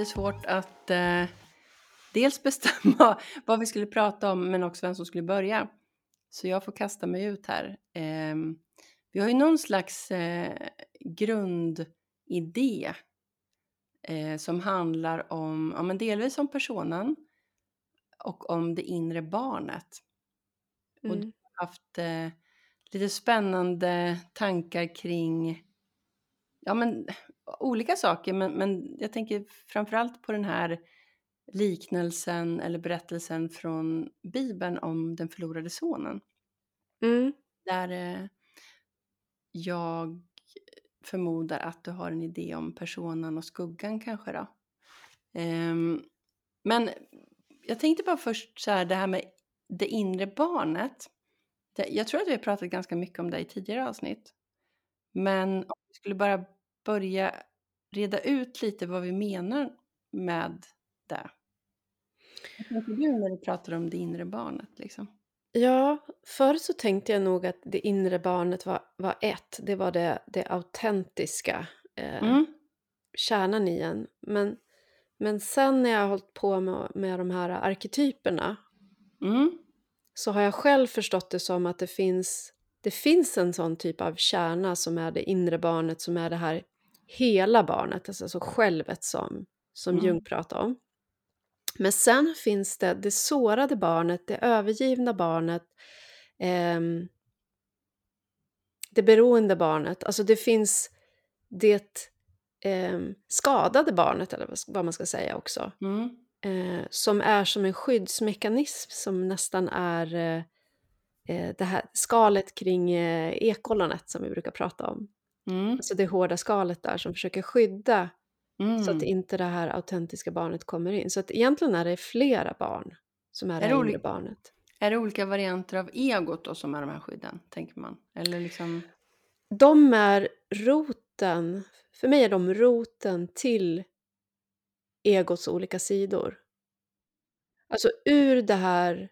Lite svårt att eh, dels bestämma vad vi skulle prata om men också vem som skulle börja. Så jag får kasta mig ut här. Eh, vi har ju någon slags eh, grundidé eh, som handlar om, ja, men delvis om personen och om det inre barnet. Och Mm. du har haft eh, lite spännande tankar kring ja, men, olika saker, men, men jag tänker framförallt på den här liknelsen eller berättelsen från Bibeln om den förlorade sonen. Mm. Där eh, jag förmodar att du har en idé om personen och skuggan kanske då. Ehm, men jag tänkte bara först så här det här med det inre barnet. Det, jag tror att vi har pratat ganska mycket om det i tidigare avsnitt. Men om vi skulle bara börja reda ut lite vad vi menar med det. Vad tänker du när du pratar om det inre barnet? Liksom? Ja, förut så tänkte jag nog att det inre barnet var, var ett. Det var det, det autentiska, eh, Mm. kärnan i en. Men, men sen när jag har hållit på med, med de här arketyperna Mm. så har jag själv förstått det som att det finns, det finns en sån typ av kärna som är det inre barnet, som är det här hela barnet, alltså så självet som, som Mm. Jung pratar om. Men sen finns det det sårade barnet, det övergivna barnet, ehm, det beroende barnet. Alltså det finns det ehm, skadade barnet, eller vad- vad man ska säga också. Mm. Eh, som är som en skyddsmekanism som nästan är eh, eh, det här skalet kring eh, ekollonet som vi brukar prata om. Mm. Alltså det hårda skalet där som försöker skydda så att Mm. inte det här autentiska barnet kommer in. Så att egentligen är det flera barn som är, Är det inre barnet. Är det olika varianter av egot då som är de här skydden, tänker man? Eller liksom... De är roten, för mig är de roten till egots olika sidor. Alltså ur det här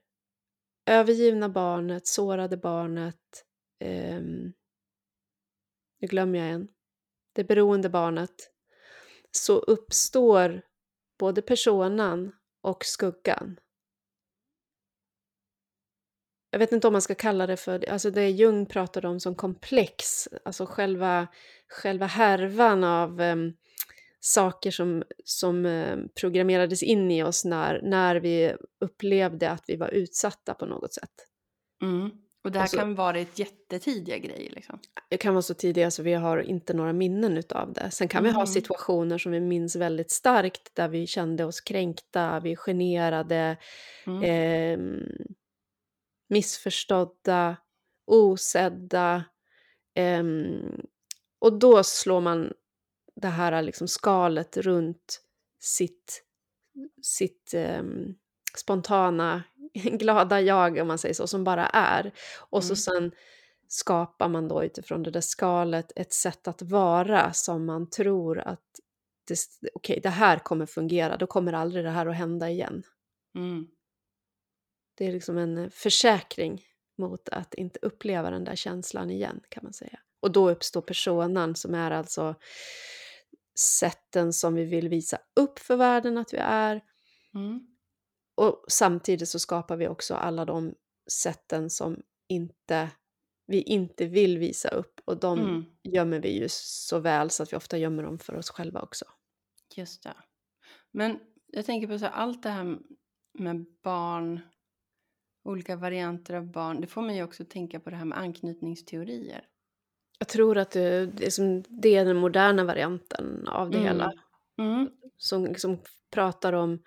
övergivna barnet, sårade barnet, ehm, nu glömmer jag en, det beroende barnet, så uppstår både personan och skuggan. Jag vet inte om man ska kalla det för, alltså det Jung pratade om som komplex, alltså själva, själva härvan av um, saker som, som um, programmerades in i oss när, när vi upplevde att vi var utsatta på något sätt. Mm. Och det här Och så- kan vara ett jättetidiga grejer liksom. Det kan vara så tidiga så vi har inte några minnen utav det. Sen kan vi ha Mm. situationer som vi minns väldigt starkt där vi kände oss kränkta, vi generade, Mm. ehm, missförstådda, osedda. ehm, och då slår man det här liksom skalet runt sitt, sitt ehm, spontana, glada jag, om man säger så, som bara är. Och så Mm. sen skapar man då utifrån det där skalet ett sätt att vara som man tror att det, okej, det här kommer fungera, då kommer aldrig det här att hända igen. Mm. Det är liksom en eh, försäkring mot att inte uppleva den där känslan igen kan man säga. Och då uppstår personan som är alltså sätten som vi vill visa upp för världen att vi är. Mm. Och samtidigt så skapar vi också alla de sätten som inte, vi inte vill visa upp. Och de Mm. gömmer vi ju så väl så att vi ofta gömmer dem för oss själva också. Just det. Men jag tänker på så här, allt det här med barn, olika varianter av barn, det får mig också tänka på det här med anknytningsteorier. Jag tror att det, det, är, som, det är den moderna varianten av det Mm. hela. Mm. som liksom pratar om,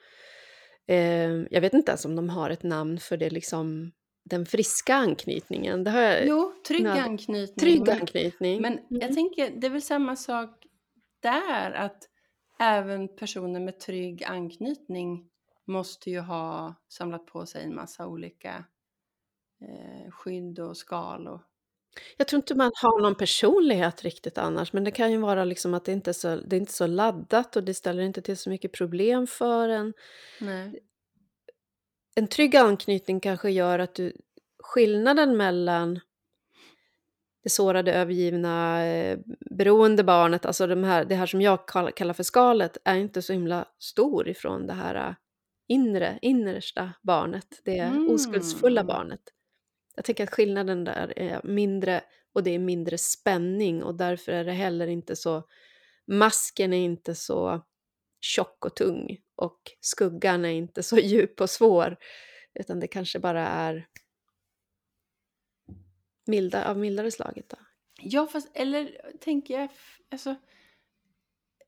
eh, jag vet inte ens om de har ett namn för det, liksom den friska anknytningen. Det har jag, Jo, trygg nöd- anknytning. trygg men, anknytning. men jag Mm. tänker, det är väl samma sak där, att även personer med trygg anknytning måste ju ha samlat på sig en massa olika eh, skydd och skal. Och, Jag tror inte man har någon personlighet riktigt annars, men det kan ju vara liksom att det inte är så, det är inte så laddat och det ställer inte till så mycket problem för en. nej. En trygg anknytning kanske gör att du, skillnaden mellan det sårade, övergivna, eh, beroende barnet, alltså de här, det här som jag kallar för skalet, är inte så himla stor ifrån det här eh, inre, innersta barnet, det mm. oskuldsfulla barnet. Jag tänker att skillnaden där är mindre och det är mindre spänning och därför är det heller inte så, masken är inte så tjock och tung och skuggan är inte så djup och svår utan det kanske bara är milda, av mildare slaget då. Ja, fast eller tänker jag, alltså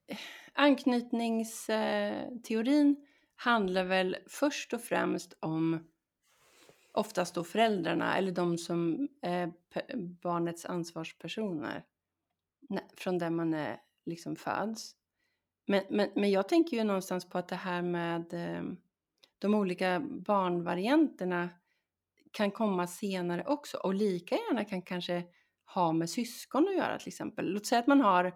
eh, anknytningsteorin handlar väl först och främst om oftast då föräldrarna eller de som är barnets ansvarspersoner från där man är, liksom föds. Men, men, men jag tänker ju någonstans på att det här med ehm, de olika barnvarianterna kan komma senare också och lika gärna kan kanske ha med syskon att göra till exempel. Låt säga att man har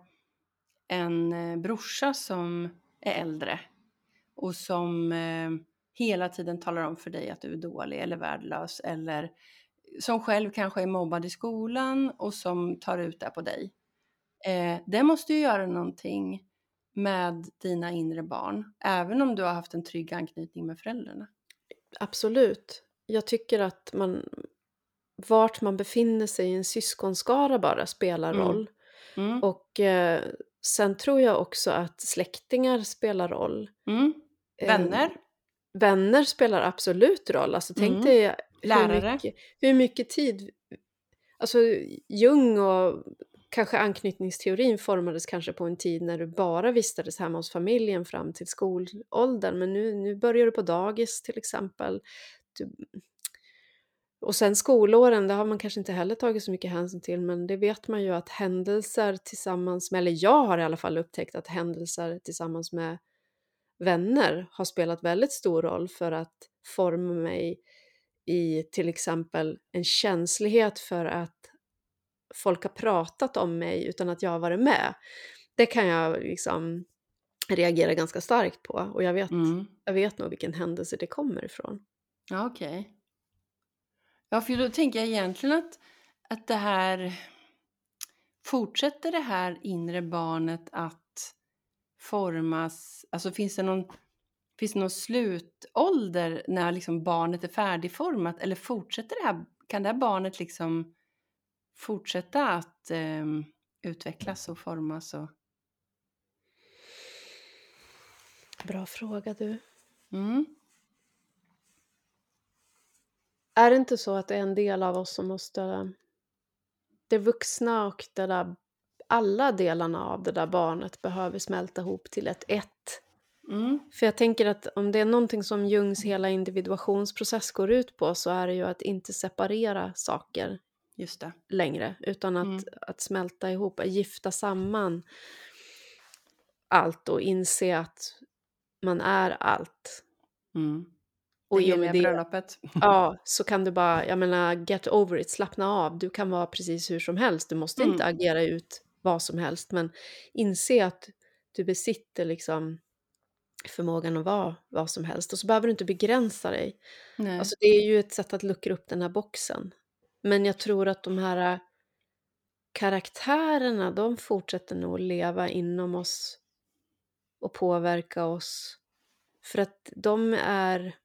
en eh, brorsa som är äldre och som eh, hela tiden talar om för dig att du är dålig eller värdelös eller som själv kanske är mobbad i skolan och som tar ut det på dig. Eh, det måste ju göra någonting med dina inre barn, även om du har haft en trygg anknytning med föräldrarna. Absolut. Jag tycker att man, vart man befinner sig i en syskonskara bara spelar mm. roll. Mm. Och eh, sen tror jag också att släktingar spelar roll. Mm. Vänner? Vänner spelar absolut roll. Alltså tänk mm. dig. Hur mycket, hur mycket tid... Alltså Jung och kanske anknytningsteorin formades kanske på en tid när du bara vistades hemma hos familjen fram till skolåldern. Men nu, nu börjar du på dagis till exempel. Du, och sen skolåren, det har man kanske inte heller tagit så mycket hänsyn till, men det vet man ju att händelser tillsammans med, eller jag har i alla fall upptäckt att händelser tillsammans med vänner har spelat väldigt stor roll för att forma mig i till exempel en känslighet för att folk har pratat om mig utan att jag har varit med. Det kan jag liksom reagera ganska starkt på och jag vet, mm. jag vet nog vilken händelse det kommer ifrån. Ja, okej. Okay. Ja, för då tänker jag egentligen att, att det här fortsätter det här inre barnet att formas, alltså finns det någon, finns det någon slutålder när liksom barnet är färdigformat eller fortsätter det här, kan det här barnet liksom fortsätta att eh, utvecklas och formas? Och... Bra fråga du. Mm. Är det inte så att det är en del av oss som måste... Det vuxna och det där, alla delarna av det där barnet behöver smälta ihop till ett ett. Mm. För jag tänker att om det är någonting som Jungs hela individuationsprocess går ut på så är det ju att inte separera saker Just det. längre. Utan att, mm. att smälta ihop, att gifta samman allt och inse att man är allt. Mm. Och i och med det, bröllopet. ja, så kan du bara, jag menar, get over it, slappna av. Du kan vara precis hur som helst. Du måste mm. inte agera ut vad som helst, men inse att du besitter liksom förmågan att vara vad som helst. Och så behöver du inte begränsa dig. Nej. Alltså, det är ju ett sätt att luckra upp den här boxen. Men jag tror att de här karaktärerna, de fortsätter nog leva inom oss och påverka oss. För att de är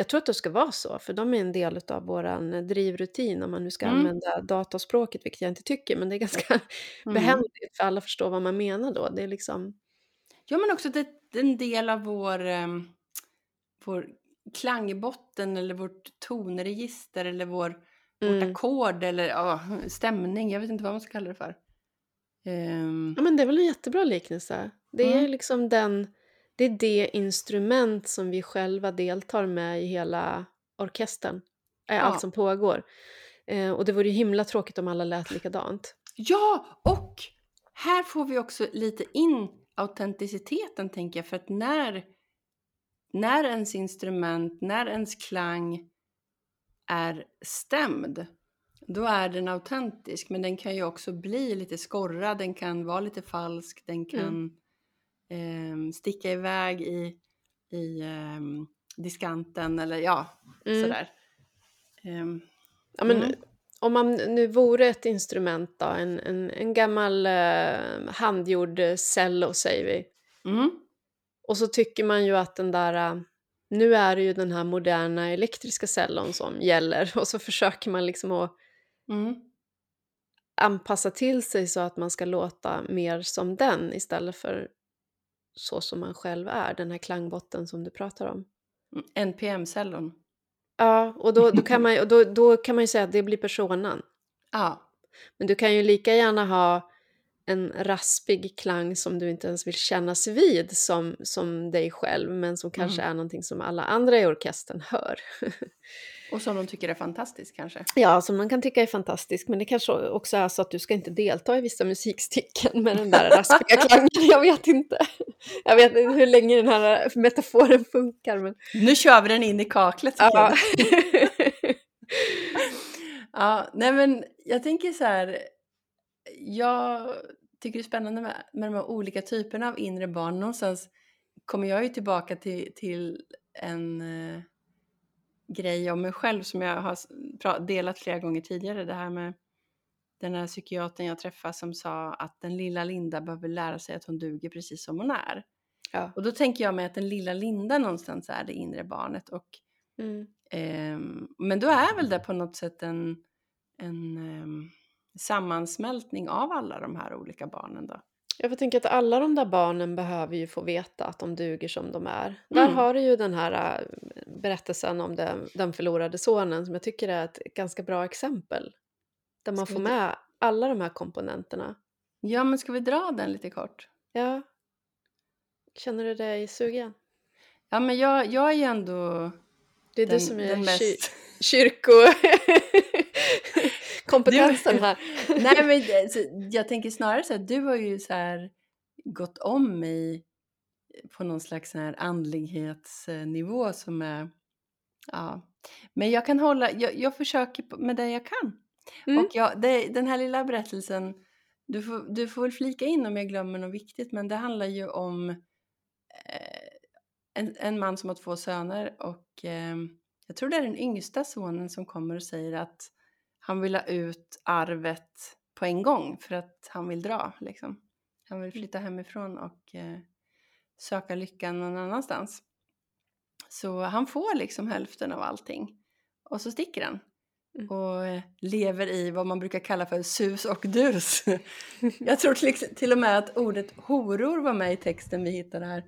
jag tror att det ska vara så, för de är en del av vår drivrutin om man nu ska mm. använda dataspråket, vilket jag inte tycker, men det är ganska mm. behändigt för alla förstår vad man menar då. Det är liksom... Ja, men också det är en del av vår, um, vår klangbotten eller vårt tonregister eller vår, mm. vårt ackord eller ja, stämning. Jag vet inte vad man ska kalla det för. Um... Ja, men det är väl en jättebra liknelse. Det är mm. liksom den det är det instrument som vi själva deltar med i hela orkestern. Äh, ja. Allt som pågår. Eh, och det vore ju himla tråkigt om alla lät likadant. Ja, och här får vi också lite in autenticiteten tänker jag. För att när, när ens instrument, när ens klang är stämd, då är den autentisk. Men den kan ju också bli lite skorrad, den kan vara lite falsk, den kan mm eh, sticka iväg i, i eh, diskanten eller ja, mm. sådär. Um, ja, men, mm. om man nu vore ett instrument då, en, en, en gammal eh, handgjord cello säger vi. Mm. Och så tycker man ju att den där, eh, nu är det ju den här moderna elektriska cellon som gäller och så försöker man liksom att Mm. anpassa till sig så att man ska låta mer som den istället för så som man själv är, den här klangbotten som du pratar om. Mm. NPM-cellon. Ja, och då, då, kan man, då, då kan man ju säga att det blir personan. Ja. Men du kan ju lika gärna ha en raspig klang som du inte ens vill kännas vid som, som dig själv men som kanske är någonting som alla andra i orkestern hör. Och som de tycker är fantastiskt kanske. ja, som man kan tycka är fantastisk men det kanske också är så att du ska inte delta i vissa musikstycken med den där raspiga klangen. Jag vet inte. Jag vet inte hur länge den här metaforen funkar men... Nu kör vi den in i kaklet Ja. Ja, nej men jag tänker så här. Jag tycker det är spännande med, med de här olika typerna av inre barn. Någonstans kommer jag ju tillbaka till, till en eh, grej om mig själv som jag har delat flera gånger tidigare. Det här med den här psykiatern jag träffade som sa att den lilla Linda behöver lära sig att hon duger precis som hon är. ja. Och då tänker jag mig att den lilla Linda någonstans är det inre barnet. Och Mm. Ehm, men då är väl det på något sätt en, en ehm, sammansmältning av alla de här olika barnen då. Jag tänker att alla de där barnen behöver ju få veta att de duger som de är. Där Mm. har du ju den här berättelsen om den, den förlorade sonen som jag tycker är ett ganska bra exempel. Där man Ska får med alla de här komponenterna. Ja, men ska vi dra den lite kort? Ja. Känner du dig sugen? Ja, men jag, jag är ju ändå Det är du den, som är mest... kyrkokompetensen här. Nej, men jag tänker snarare så här, du har ju så här gått om mig på någon slags här andlighetsnivå som är... Ja. Men jag kan hålla, jag, jag försöker med det jag kan. Mm. Och jag, det, den här lilla berättelsen, du får, du får väl flika in om jag glömmer något viktigt, men det handlar ju om eh, en, en man som har två söner och eh, jag tror det är den yngsta sonen som kommer och säger att han vill ha ut arvet på en gång för att han vill dra. Liksom. Han vill flytta hemifrån och eh, söka lyckan någon annanstans. Så han får liksom hälften av allting och så sticker han Mm. och eh, lever i vad man brukar kalla för sus och dus. Jag tror till, till och med att ordet horor var med i texten vi hittade här.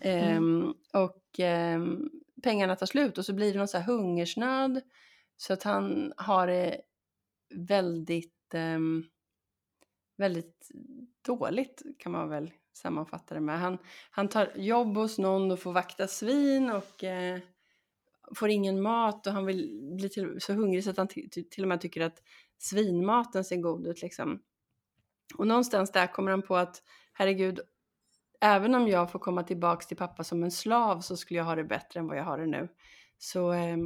Ehm, och ehm, pengarna tar slut och så blir det någon så här hungersnöd så att han har det väldigt, ehm, väldigt dåligt kan man väl sammanfatta det med. Han, han tar jobb hos någon och får vakta svin och eh, får ingen mat och han vill bli till, så hungrig så att han till, och med tycker att svinmaten ser god ut liksom. Och någonstans där kommer han på att herregud, även om jag får komma tillbaks till pappa som en slav så skulle jag ha det bättre än vad jag har det nu. Så eh,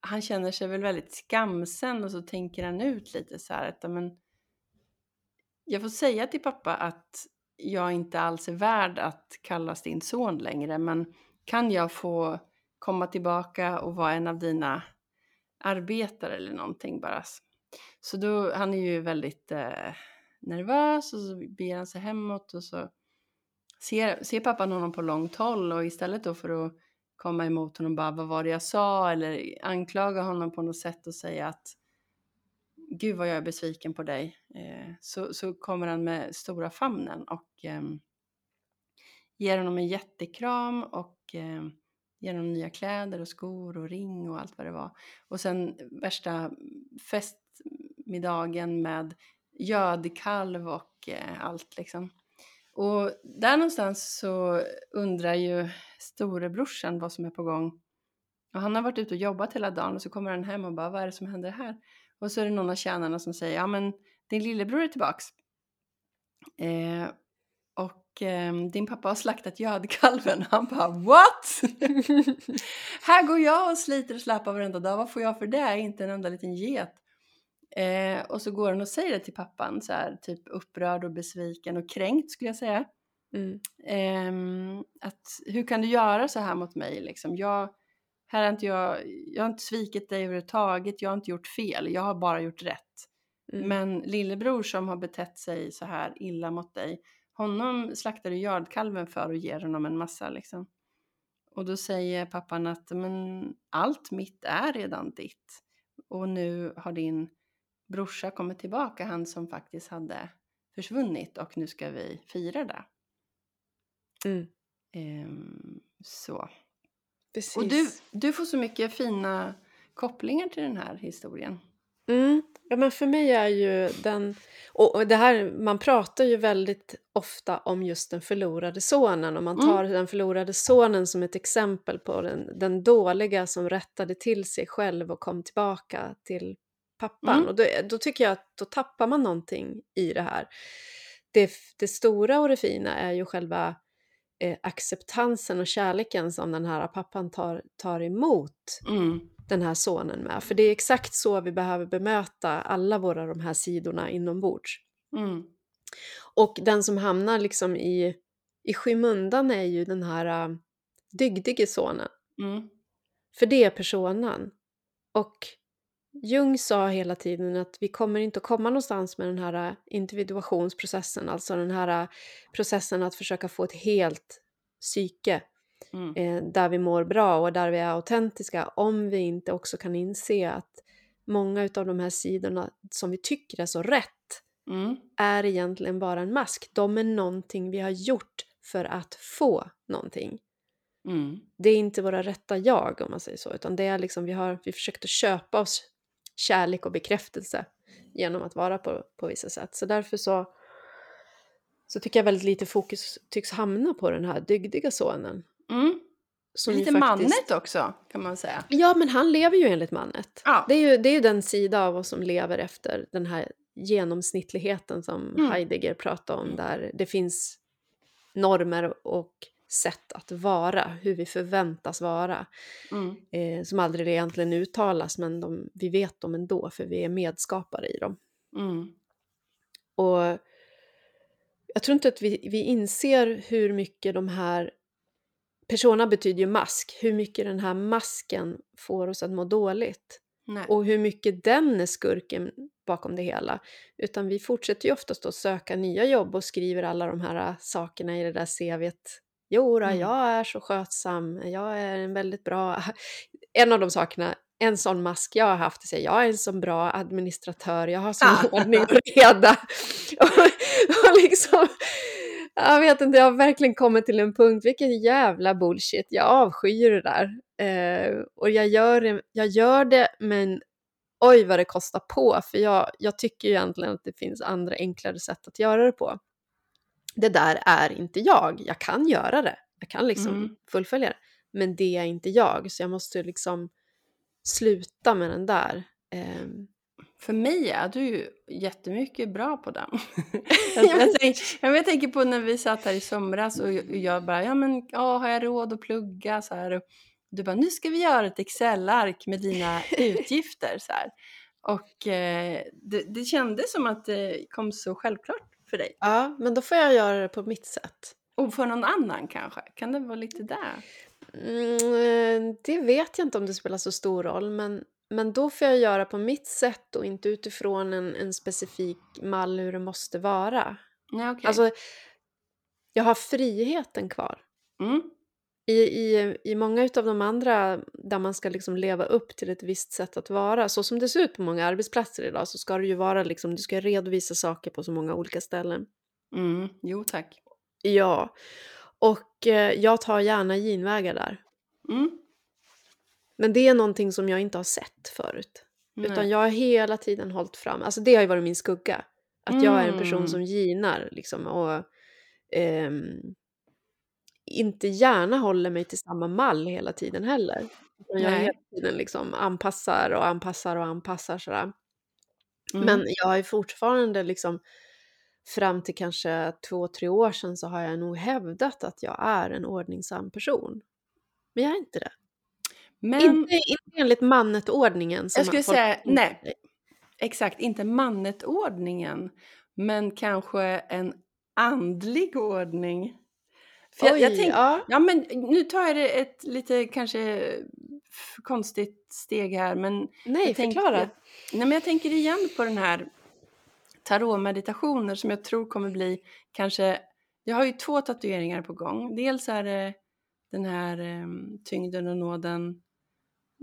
han känner sig väl väldigt skamsen och så tänker han ut lite så här att men, jag får säga till pappa att jag inte alls är värd att kallas din son längre men kan jag få komma tillbaka och vara en av dina arbetare eller någonting bara. Så då, han är ju väldigt eh, nervös och så beger han sig hemåt och så ser, ser pappan honom på långt håll och istället då för att komma emot honom bara vad var det jag sa eller anklaga honom på något sätt och säga att gud vad jag är besviken på dig eh, så, så kommer han med stora famnen och eh, ger honom en jättekram och eh, ger honom nya kläder och skor och ring och allt vad det var. Och sen värsta festmiddagen med gödkalv och eh, allt liksom. Och där någonstans så undrar ju storebrorsan vad som är på gång. Och han har varit ute och jobbat hela dagen och så kommer han hem och bara vad är det som händer här? Och så är det någon av tjänarna som säger ja men din lillebror är tillbaks. Eh, och eh, din pappa har slaktat gödkalven. Han bara what? här går jag och sliter och släpar varenda dag. Vad får jag för det? Inte en enda liten get. Eh, och så går han och säger det till pappan så här typ upprörd och besviken och kränkt skulle jag säga. Mm. Ehm, att hur kan du göra så här mot mig liksom? Jag, Här har inte jag, jag har inte svikit dig överhuvudtaget, jag har inte gjort fel, jag har bara gjort rätt. Mm. Men lillebror som har betett sig så här illa mot dig, honom slaktar du gördkalven för och ger honom en massa liksom. Och då säger pappan att men allt mitt är redan ditt. Och nu har din brorsa kommit tillbaka, han som faktiskt hade försvunnit och nu ska vi fira det. Mm. Ehm, så. Precis. Och du, du får så mycket fina kopplingar till den här historien. Mm. Ja, men för mig är ju den... Och det här, man pratar ju väldigt ofta om just den förlorade sonen och man Mm. tar den förlorade sonen som ett exempel på den, den dåliga som rättade till sig själv och kom tillbaka till pappan. Mm. Och då, då tycker jag att då tappar man någonting i det här. Det, det stora och det fina är ju själva eh, acceptansen och kärleken som den här pappan tar, tar emot Mm. den här sonen med. För det är exakt så vi behöver bemöta alla våra de här sidorna inombords. Mm. Och den som hamnar liksom i, i skymundan är ju den här uh, dygdige sonen. Mm. För det är personan. Och Jung sa hela tiden att vi kommer inte att komma någonstans med den här äh, individuationsprocessen, alltså den här äh, processen att försöka få ett helt psyke Mm. eh, där vi mår bra och där vi är autentiska om vi inte också kan inse att många av de här sidorna som vi tycker är så rätt Mm. är egentligen bara en mask. De är någonting vi har gjort för att få någonting. Mm. Det är inte våra rätta jag om man säger så, utan det är liksom vi har vi försökt att köpa oss kärlek och bekräftelse genom att vara på, på vissa sätt. Så därför så, så tycker jag väldigt lite fokus tycks hamna på den här dygdiga sonen. Mm. Som Lite faktiskt- mannet också kan man säga. Ja, men han lever ju enligt mannet. Ja. Det, är ju, det är ju den sida av oss som lever efter den här genomsnittligheten som Mm. Heidegger pratar om, där det finns normer och sätt att vara, hur vi förväntas vara, Mm. eh, som aldrig egentligen uttalas, men de, vi vet dem ändå, för vi är medskapare i dem. Mm. Och jag tror inte att vi, vi inser hur mycket de här... Persona betyder ju mask, hur mycket den här masken får oss att må dåligt. Nej. Och hur mycket den är skurken bakom det hela. Utan vi fortsätter ju oftast att söka nya jobb och skriver alla de här äh, sakerna i det där CVt. Jo, då, Mm. jag är så skötsam, jag är en väldigt bra... En av de sakerna, en sån mask jag har haft, är jag är en sån bra administratör, jag har sån Ah. ordning och reda. och, och liksom, jag vet inte, jag har verkligen kommit till en punkt, vilken jävla bullshit, jag avskyr det där. Eh, och jag gör, det, jag gör det, men oj vad det kostar på, för jag, jag tycker ju egentligen att det finns andra enklare sätt att göra det på. Det där är inte jag, jag kan göra det, jag kan liksom Mm. fullfölja det, men det är inte jag, så jag måste liksom sluta med den där. Ehm, För mig är du ju jättemycket bra på den. jag, jag, tänk, ja, men jag tänker på när vi satt här i somras och jag, och jag bara, ja men ja, har jag råd att plugga så här? Och du bara, nu ska vi göra ett Excel-ark med dina utgifter så här. Och eh, det, det kändes som att det kom så självklart för dig. ja, men då får jag göra det på mitt sätt. Och för någon annan kanske? Kan det vara lite där? Mm, det vet jag inte om det spelar så stor roll, men, men då får jag göra på mitt sätt och inte utifrån en, en specifik mall hur det måste vara. Ja, okej. Alltså, jag har friheten kvar. mm. I, i, I många av de andra där man ska liksom leva upp till ett visst sätt att vara, så som det ser ut på många arbetsplatser idag, så ska det ju vara liksom, du ska redovisa saker på så många olika ställen. Mm. Jo tack. Ja, och eh, jag tar gärna genvägar där. Mm. Men det är någonting som jag inte har sett förut. Utan Nej. jag har hela tiden hållit fram, alltså det har ju varit min skugga. Att jag är en person Mm. som ginar liksom och ehm, inte gärna håller mig till samma mall hela tiden heller. Jag Nej. hela tiden liksom anpassar och anpassar och anpassar sådär. Mm. Men jag ju fortfarande liksom fram till kanske två, tre år sedan så har jag nog hävdat att jag är en ordningsam person. Men jag är inte det. Men Inte, inte enligt mannet-ordningen. som jag skulle folk säga, nej, exakt, inte mannet-ordningen, men kanske en andlig ordning. För jag, jag Oj, tänk, ja. ja men nu tar jag det ett lite kanske konstigt steg här men Nej, jag förklara. Nej, men jag tänker igen på den här tarotmeditationer som jag tror kommer bli kanske... Jag har ju två tatueringar på gång. Dels är det den här eh, tyngden och nåden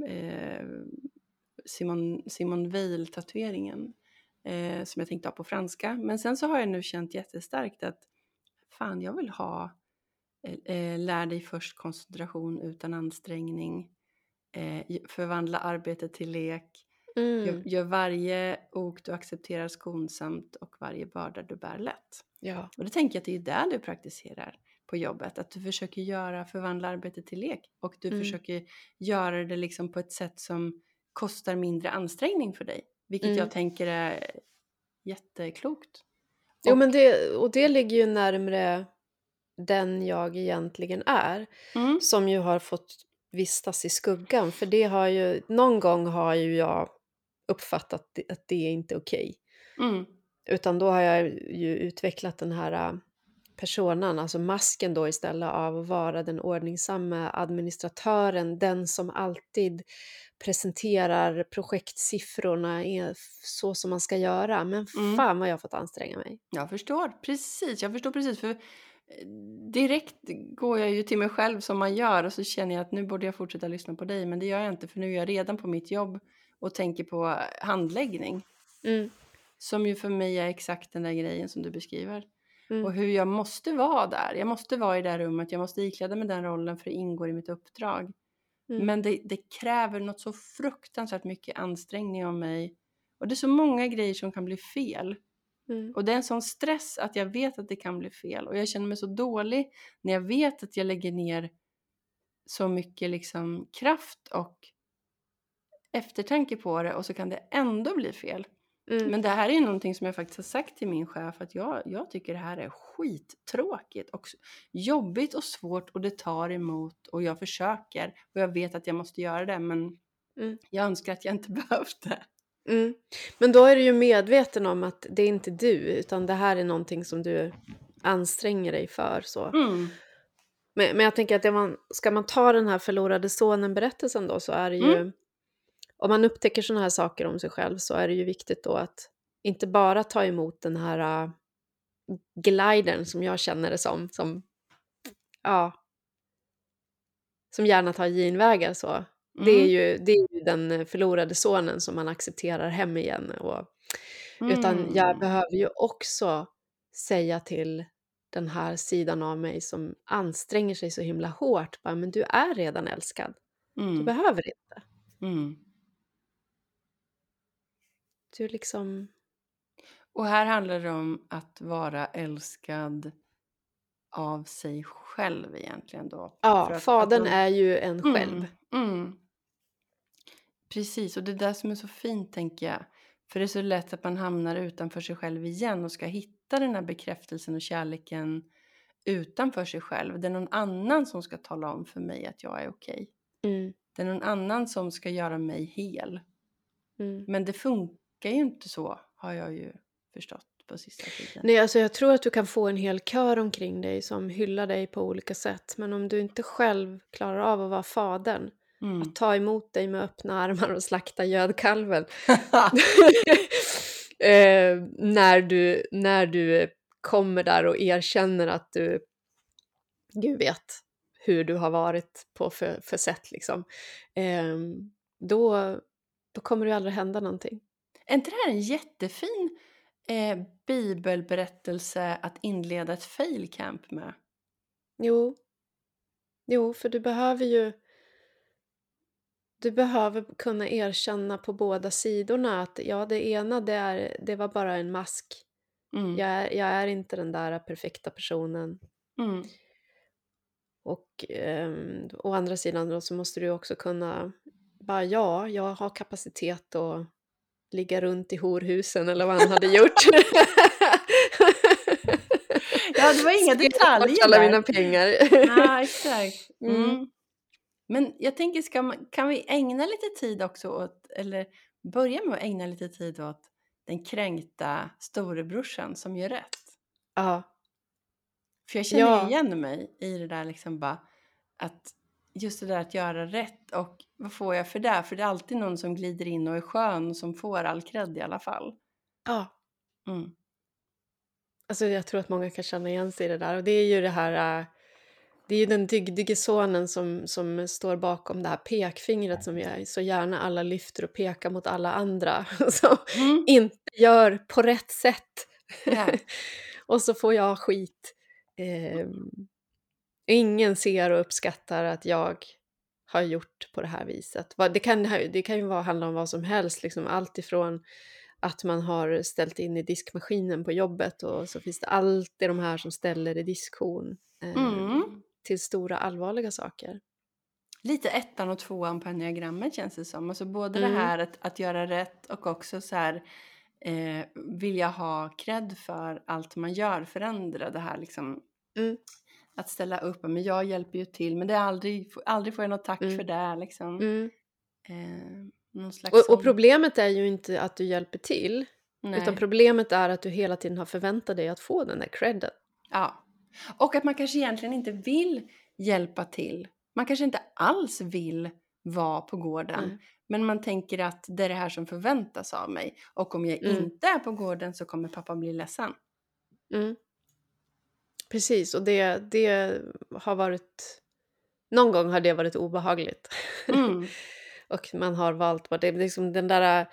eh, Simon, Simon Weil-tatueringen eh, som jag tänkte ha på franska. Men sen så har jag nu känt jättestarkt att fan, jag vill ha lär dig först koncentration utan ansträngning, eh, förvandla arbetet till lek, Gör, Mm. gör varje ok du accepterar skonsamt och varje börda du bär lätt. Ja. Och det tänker jag att det är där du praktiserar på jobbet. Att du försöker göra, förvandla arbetet till lek. Och du Mm. försöker göra det liksom på ett sätt som kostar mindre ansträngning för dig. Vilket Mm. jag tänker är jätteklokt. Jo, Och- men det, och det ligger ju närmre den jag egentligen är. Mm. Som ju har fått vistas i skuggan. För det har ju, någon gång har ju jag uppfattat att det är inte okej. Mm. Utan då har jag ju utvecklat den här äh, personan, alltså masken då istället av att vara den ordningsamma administratören, den som alltid presenterar projektsiffrorna är så som man ska göra. Men Mm. fan vad jag har fått anstränga mig. Jag förstår precis, jag förstår precis. För direkt går jag ju till mig själv som man gör och så känner jag att nu borde jag fortsätta lyssna på dig. Men det gör jag inte för nu är jag redan på mitt jobb och tänker på handläggning. Mm. Som ju för mig är exakt den där grejen som du beskriver. Mm. Och hur jag måste vara där. Jag måste vara i det här rummet, jag måste ikläda mig den rollen för det ingår i mitt uppdrag. Mm. Men det, det kräver något så fruktansvärt mycket ansträngning av mig. Och det är så många grejer som kan bli fel. Mm. Och det är en sån stress att jag vet att det kan bli fel. Och jag känner mig så dålig när jag vet att jag lägger ner så mycket liksom kraft och eftertanke på det och så kan det ändå bli fel. Mm. Men det här är ju någonting som jag faktiskt har sagt till min chef att jag, jag tycker det här är skittråkigt och jobbigt och svårt och det tar emot och jag försöker och jag vet att jag måste göra det men Mm. jag önskar att jag inte behövt det. Mm. Men då är du ju medveten om att det är inte du, utan det här är någonting som du anstränger dig för. Så. Mm. Men, men jag tänker att man, ska man ta den här förlorade sonen-berättelsen då så är det ju... Om man upptäcker sådana här saker om sig själv så är det ju viktigt då att inte bara ta emot den här uh, glidern som jag känner det som, som ja, som gärna tar genvägar så. Det, är Mm. ju, det är ju den förlorade sonen som man accepterar hem igen. Och, Utan jag Mm. behöver ju också säga till den här sidan av mig som anstränger sig så himla hårt, bara, men du är redan älskad. Du Mm. behöver inte. Mm. Du liksom... Och här handlar det om att vara älskad av sig själv egentligen då. Ja, att- att fadern då- är ju en själv. Mm, mm. Precis, och det är det som är så fint tänker jag. För det är så lätt att man hamnar utanför sig själv igen och ska hitta den här bekräftelsen och kärleken utanför sig själv. Det är någon annan som ska tala om för mig att jag är okej. Mm, Det är någon annan som ska göra mig hel. mm. Men det funkar ju inte så, har jag ju förstått på sista tiden. Nej, alltså jag tror att du kan få en hel kör omkring dig som hyllar dig på olika sätt. Men om du inte själv klarar av att vara fadern, Mm. att ta emot dig med öppna armar och slakta gödkalven. eh, när, du, när du kommer där och erkänner att du, Gud vet hur du har varit på för, för sätt liksom. Eh, då, då kommer det aldrig hända någonting. Är inte det här en jättefin eh, bibelberättelse att inleda ett fail camp med? Jo. Jo, för du behöver ju... Du behöver kunna erkänna på båda sidorna att ja, det ena det, är, det var bara en mask. Mm. Jag är, jag är inte den där perfekta personen. Mm. Och ehm, å andra sidan då så måste du också kunna bara ja, jag har kapacitet att ligga runt i horhusen eller vad han hade gjort. Ja, det var inga detaljer alla där. mina pengar. Ja, exakt. Mm. Men jag tänker, ska man, kan vi ägna lite tid också åt, eller börja med att ägna lite tid åt den kränkta storebrorsan som gör rätt? ja. För jag känner Ja. igen mig i det där liksom bara att just det där att göra rätt och vad får jag för det? För det är alltid någon som glider in och är skön och som får all cred i alla fall. Ja. Mm. Alltså jag tror att många kan känna igen sig i det där. Och det är ju det här... Det är ju den dygdige sonen som, som står bakom det här pekfingret som jag så gärna alla lyfter och pekar mot alla andra. Som Mm. inte gör på rätt sätt. Och så får jag skit. Ehm, ingen ser och uppskattar att jag har gjort på det här viset. Det kan, det kan ju vara, handla om vad som helst, liksom allt ifrån att man har ställt in i diskmaskinen på jobbet och så finns det alltid de här som ställer i diskhon. ehm, Mm. Till stora allvarliga saker. Lite ettan och tvåan på enneagrammet känns det som. Alltså både det Mm. här att, att göra rätt och också så här eh, vilja ha cred för allt man gör, förändra det här liksom. Mm. Att ställa upp, men jag hjälper ju till men det är aldrig, aldrig får jag något tack Mm. för det liksom. Mm. Eh, Och, och problemet är ju inte att du hjälper till, Nej. utan problemet är att du hela tiden har förväntat dig att få den där credden. Ja. Och att man kanske egentligen inte vill hjälpa till. Man kanske inte alls vill vara på gården. Mm. Men man tänker att det är det här som förväntas av mig. Och om jag Mm. inte är på gården så kommer pappa bli ledsen. Mm. Precis, och det, det har varit... Någon gång har det varit obehagligt. Mm. och man har valt vad det är. Liksom den där äh,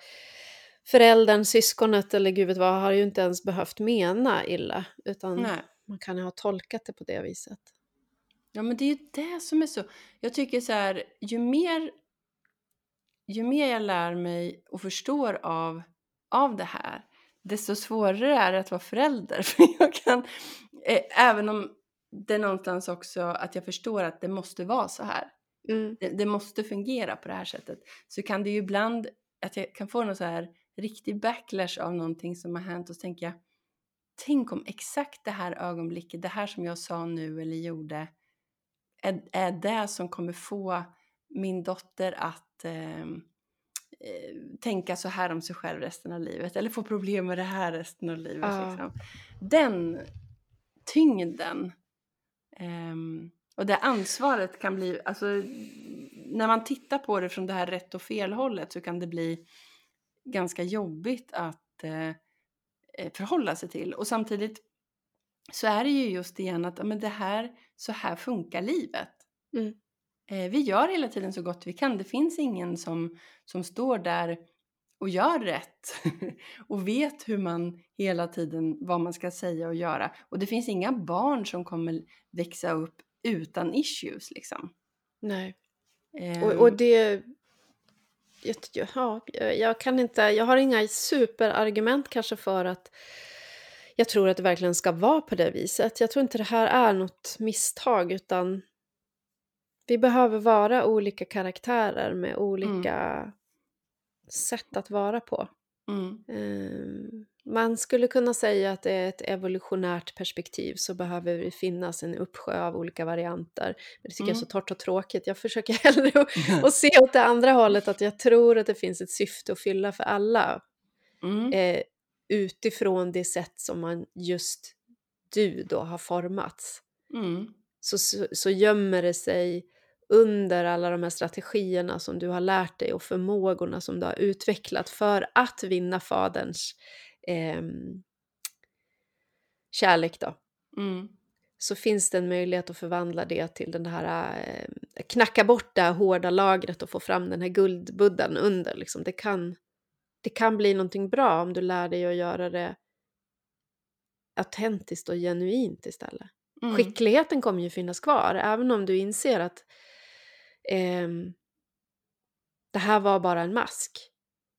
föräldern, syskonet eller gud vet vad har ju inte ens behövt mena illa. Utan Nej. Man kan ha tolkat det på det viset. Ja men det är ju det som är så. Jag tycker så här, ju mer, ju mer jag lär mig och förstår av, av det här, desto svårare är det att vara förälder. För jag kan, eh, även om det är någonstans också att jag förstår att det måste vara så här. Mm. Det, det måste fungera på det här sättet. Så kan det ju ibland, att jag kan få någon så här riktig backlash av någonting som har hänt och så tänker jag, tänk om exakt det här ögonblicket, det här som jag sa nu eller gjorde, är, är det som kommer få min dotter att ehm, eh, tänka så här om sig själv resten av livet eller få problem med det här resten av livet. Ja. Liksom. Den tyngden ehm, och det ansvaret kan bli, alltså när man tittar på det från det här rätt och fel hållet så kan det bli ganska jobbigt att eh, förhålla sig till. Och samtidigt så är det ju just igen att men det här, så här funkar livet. Mm. Eh, vi gör hela tiden så gott vi kan. Det finns ingen som, som står där och gör rätt och vet hur man hela tiden, vad man ska säga och göra. Och det finns inga barn som kommer växa upp utan issues liksom. Nej. Ehm, Och, och det... Jag, ja, jag kan inte... Jag har inga superargument kanske för att jag tror att det verkligen ska vara på det viset. Jag tror inte det här är något misstag utan vi behöver vara olika karaktärer med olika sätt att vara på. Mm, Ehm, Man skulle kunna säga att det är ett evolutionärt perspektiv så behöver det finnas en uppsjö av olika varianter. Men det tycker jag är Mm. så torrt och tråkigt. Jag försöker hellre att se åt det andra hållet att jag tror att det finns ett syfte att fylla för alla mm, eh, utifrån det sätt som man just du då har formats. mm, Så, så, så gömmer det sig under alla de här strategierna som du har lärt dig och förmågorna som du har utvecklat för att vinna faderns ehm, kärlek då. mm, Så finns det en möjlighet att förvandla det till den här, eh, knacka bort det här hårda lagret och få fram den här guldbuddan under. Liksom. Det, kan, det kan bli någonting bra om du lär dig att göra det autentiskt och genuint istället. mm. Skickligheten kommer ju finnas kvar, även om du inser att ehm, det här var bara en mask.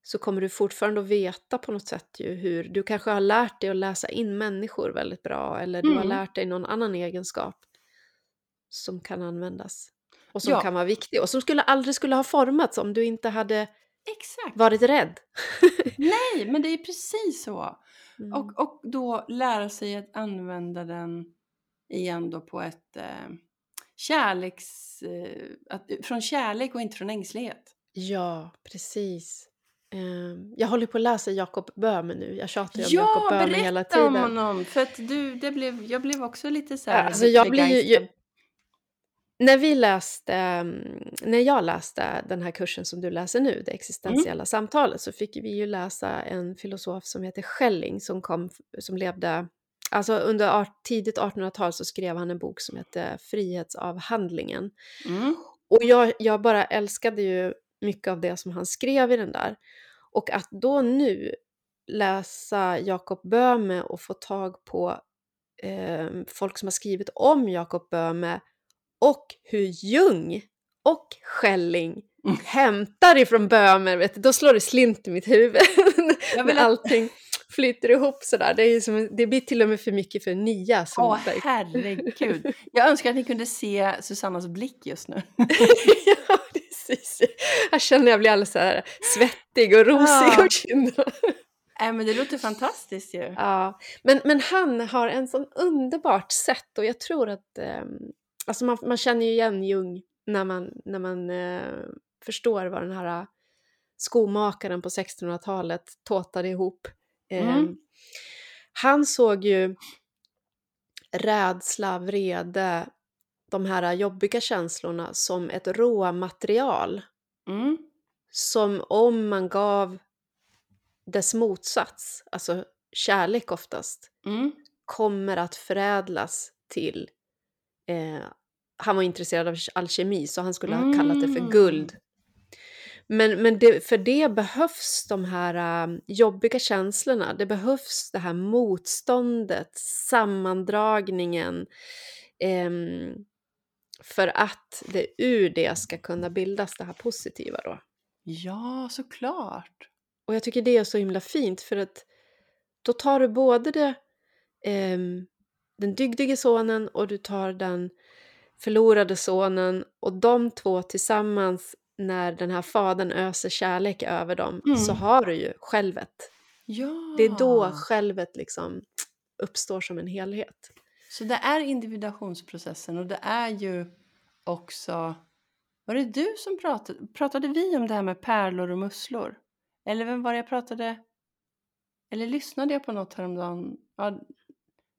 Så kommer du fortfarande att veta på något sätt ju hur, du kanske har lärt dig att läsa in människor väldigt bra, eller du har Mm. lärt dig någon annan egenskap som kan användas. Och som Ja. kan vara viktig, och som skulle aldrig skulle ha formats om du inte hade Exakt. varit rädd. Nej, men det är precis så. Mm. Och, och då lära sig att använda den igen då på ett eh, kärleks... Eh, att, från kärlek och inte från ängslighet. Ja, precis. Ehm, jag håller på att läsa Jakob Böhme nu. Jag tjatar ju om Jakob Ja, Böhme hela berätta tiden. om honom! För att du, det blev, jag blev också lite så här Alltså, jag blir ju- när vi läste, mm, när jag läste den här kursen som du läser nu, det Mm. existentiella samtalet, så fick vi ju läsa en filosof som heter Schelling som, kom, som levde, alltså under tidigt 1800-tal så skrev han en bok som hette Frihetsavhandlingen. Mm. Och jag, jag bara älskade ju mycket av det som han skrev i den där. Och att då nu läsa Jakob Böhme och få tag på eh, folk som har skrivit om Jakob Böhme och hur Jung och Schelling Mm. hämtar ifrån Böhme, vet du, då slår det slint i mitt huvud. Jag vill att- allting flyter ihop sådär. Det, är som, det blir till och med för mycket för nia. Som Åh verkligen- herregud. Jag önskar att ni kunde se Susannas blick just nu. ja, precis. Jag känner jag blir alldeles så här svettig och rosig Ja. om kinderna. Nej men det låter fantastiskt ju. Ja, men, men han har en sån underbart sätt och jag tror att ehm, alltså man, man känner ju igen Jung när man, när man eh, förstår vad den här eh, skomakaren på 1600-talet tåtade ihop. Mm. Ehm, Han såg ju rädsla, vrede, de här jobbiga känslorna som ett råmaterial Mm. som om man gav dess motsats, alltså kärlek oftast, Mm. kommer att förädlas till... Eh, han var intresserad av alkemi så han skulle ha kallat det för Mm. guld. Men, men det, för det behövs de här eh, jobbiga känslorna. Det behövs det här motståndet, sammandragningen. ehm, för att det ur det ska kunna bildas det här positiva då. Ja, såklart. Och jag tycker det är så himla fint för att då tar du både det, ehm, den dygdige sonen och du tar den förlorade sonen och de två tillsammans när den här fadern öser kärlek över dem så Mm. har du ju självet. Ja. Det är då självet liksom uppstår som en helhet. Så det är individuationsprocessen och det är ju också... Var det du som pratade? Pratade vi om det här med pärlor och musslor? Eller vem var det jag pratade... Eller lyssnade jag på något häromdagen? Ja,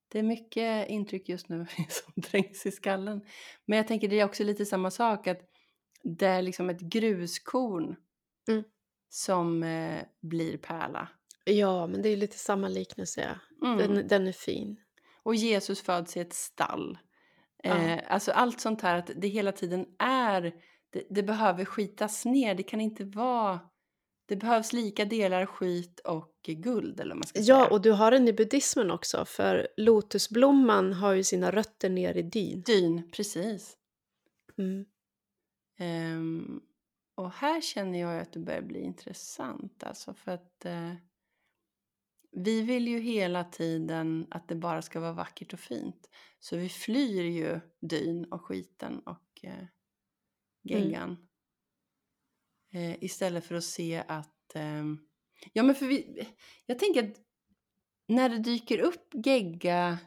det är mycket intryck just nu som trängs i skallen. Men jag tänker det är också lite samma sak att det är liksom ett gruskorn Mm. som eh, blir pärla. Ja, men det är lite samma liknelse. Ja. Mm. Den, den är fin. Och Jesus föds i ett stall. Ja. Eh, alltså allt sånt här att det hela tiden är, det, det behöver skitas ner. Det kan inte vara, det behövs lika delar skit och guld eller man ska Ja, säga. och du har den i buddhismen också, för lotusblomman har ju sina rötter ner i dyn. Dyn, precis. Mm. Ehm, och här känner jag att det börjar bli intressant alltså för att eh, vi vill ju hela tiden att det bara ska vara vackert och fint. Så vi flyr ju dyn och skiten och eh, geggan. Eh, istället för att se att... ehm, ja men för vi... Jag tänker att när det dyker upp gegga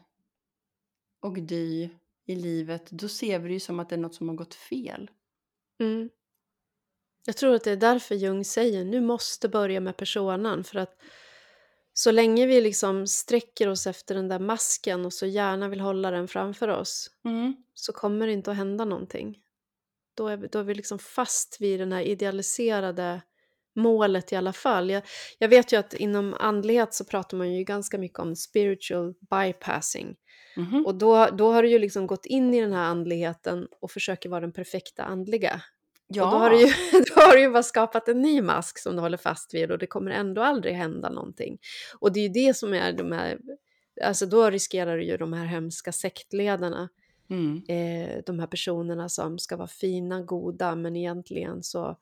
och dy i livet då ser vi det ju som att det är något som har gått fel. Mm. Jag tror att det är därför Jung säger nu måste börja med personan för att så länge vi liksom sträcker oss efter den där masken och så gärna vill hålla den framför oss Mm. så kommer det inte att hända någonting. Då är vi, då är vi liksom fast vid den här idealiserade målet i alla fall. Jag, jag vet ju att inom andlighet så pratar man ju ganska mycket om spiritual bypassing. Mhm. Och då, då har du ju liksom gått in i den här andligheten och försöker vara den perfekta andliga. ja. Och då har, du ju, då har du ju bara skapat en ny mask som du håller fast vid och det kommer ändå aldrig hända någonting. Och det är ju det som är de här, alltså då riskerar du ju de här hemska sektledarna, Mm. eh, de här personerna som ska vara fina, goda, men egentligen så...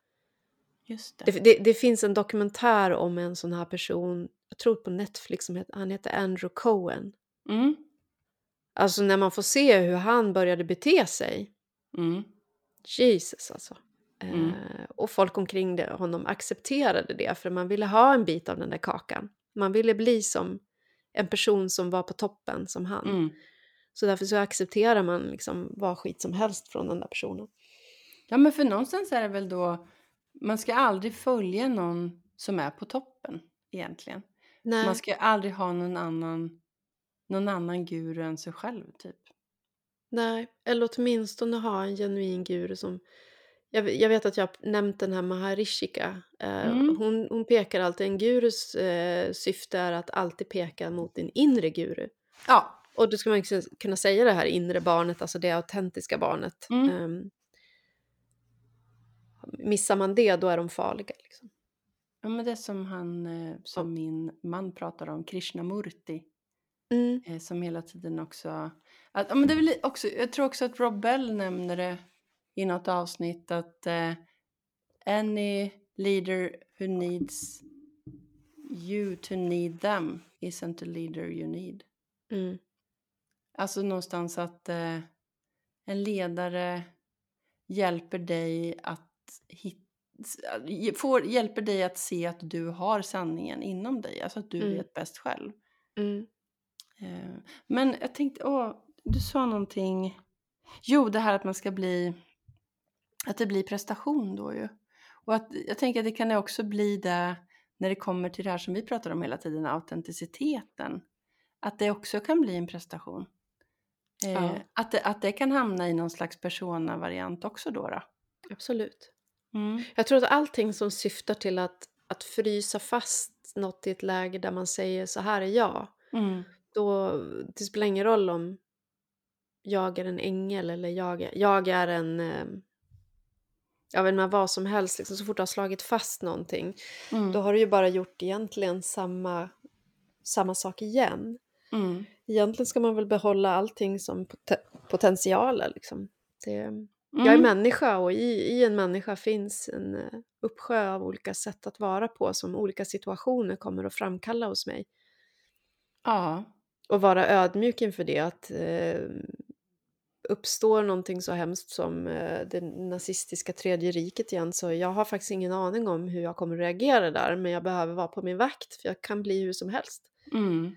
Just det. Det, det, det finns en dokumentär om en sån här person, jag tror på Netflix, som heter, han heter Andrew Cohen. Mm. Alltså när man får se hur han började bete sig, Mm. Jesus alltså. Mm. Eh, och folk omkring det, honom accepterade det för man ville ha en bit av den där kakan. Man ville bli som en person som var på toppen som han. Mm. Så därför så accepterar man liksom vad skit som helst från den där personen. Ja men för någonstans är det väl då, man ska aldrig följa någon som är på toppen egentligen. Nej, Man ska aldrig ha någon annan, någon annan guru än sig själv typ. Nej, eller åtminstone ha en genuin guru som jag, jag vet att jag har nämnt den här Maharishika. Eh, Mm. hon, hon pekar alltid, en gurus eh, syfte är att alltid peka mot din inre guru. Ja. Och då ska man kunna säga det här inre barnet, alltså det autentiska barnet. Mm. Ehm, missar man det, då är de farliga. Liksom. ja, men det är som han, eh, som min man pratar om, Krishnamurti. Mm. Eh, som hela tiden också... Att, ja, men det är väl också... Jag tror också att Rob Bell nämner det i något avsnitt att eh, any leader who needs you to need them isn't the leader you need. Mm. Alltså någonstans att eh, en ledare hjälper dig att hitta får, hjälper dig att se att du har sanningen inom dig, alltså att du Mm. vet bäst själv. Mm. Eh, Men jag tänkte, åh, du sa någonting. Jo, det här att man ska bli, att det blir prestation då ju. Och att jag tänker att det kan också bli det när det kommer till det här som vi pratar om hela tiden, autenticiteten. Att det också kan bli en prestation. Eh, Ja. att, det, att det kan hamna i någon slags persona-variant också då. då. Absolut. Mm. Jag tror att allting som syftar till att, att frysa fast något i ett läge där man säger så här är jag. Mm. Då, det spelar ingen roll om jag är en ängel eller jag är, jag är en... Eh, jag vet inte vad som helst, liksom, så fort du har slagit fast någonting. Mm. Då har du ju bara gjort egentligen samma, samma sak igen. Mm. Egentligen ska man väl behålla allting som pot- potentialer. Liksom. Det, Mm. Jag är människa och i, i en människa finns en eh, uppsjö av olika sätt att vara på som olika situationer kommer att framkalla hos mig. Ja. Och vara ödmjuk inför det, att eh, uppstår någonting så hemskt som eh, det nazistiska tredje riket igen så jag har faktiskt ingen aning om hur jag kommer reagera där men jag behöver vara på min vakt för jag kan bli hur som helst. Mm.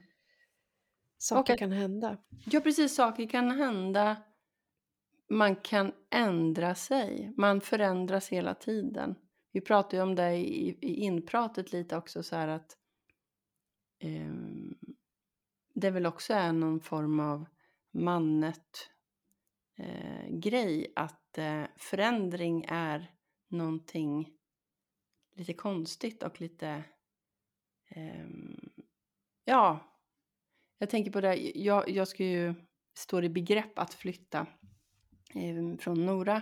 Saker att- kan hända. Ja, precis. Saker kan hända. Man kan ändra sig. Man förändras hela tiden. Vi pratade ju om det i, i inpratet lite också så här att ehm, det väl också är någon form av mannet eh, grej att eh, förändring är någonting lite konstigt och lite eh, ja, jag tänker på det, jag, jag ska ju stå i begrepp att flytta eh, från Nora.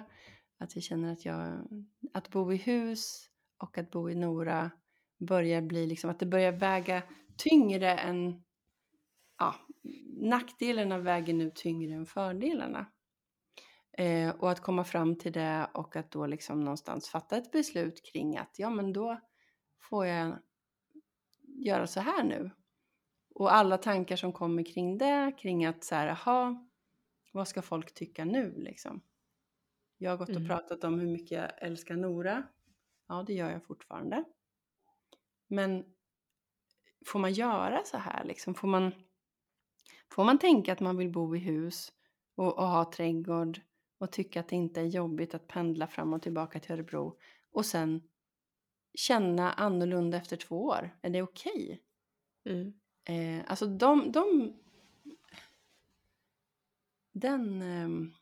Att jag känner att jag, att bo i hus och att bo i Nora börjar bli liksom, att det börjar väga tyngre än, ja, nackdelarna väger nu tyngre än fördelarna. Eh, och att komma fram till det och att då liksom någonstans fatta ett beslut kring att ja men då får jag göra så här nu. Och alla tankar som kommer kring det, kring att så här, jaha, vad ska folk tycka nu liksom? Jag har gått och Mm. pratat om hur mycket jag älskar Nora. Ja, det gör jag fortfarande. Men får man göra så här liksom? Får man, får man tänka att man vill bo i hus och, och ha trädgård och tycka att det inte är jobbigt att pendla fram och tillbaka till Örebro och sen känna annorlunda efter två år? Är det okej? Mm. Eh, alltså de, de den, ehm,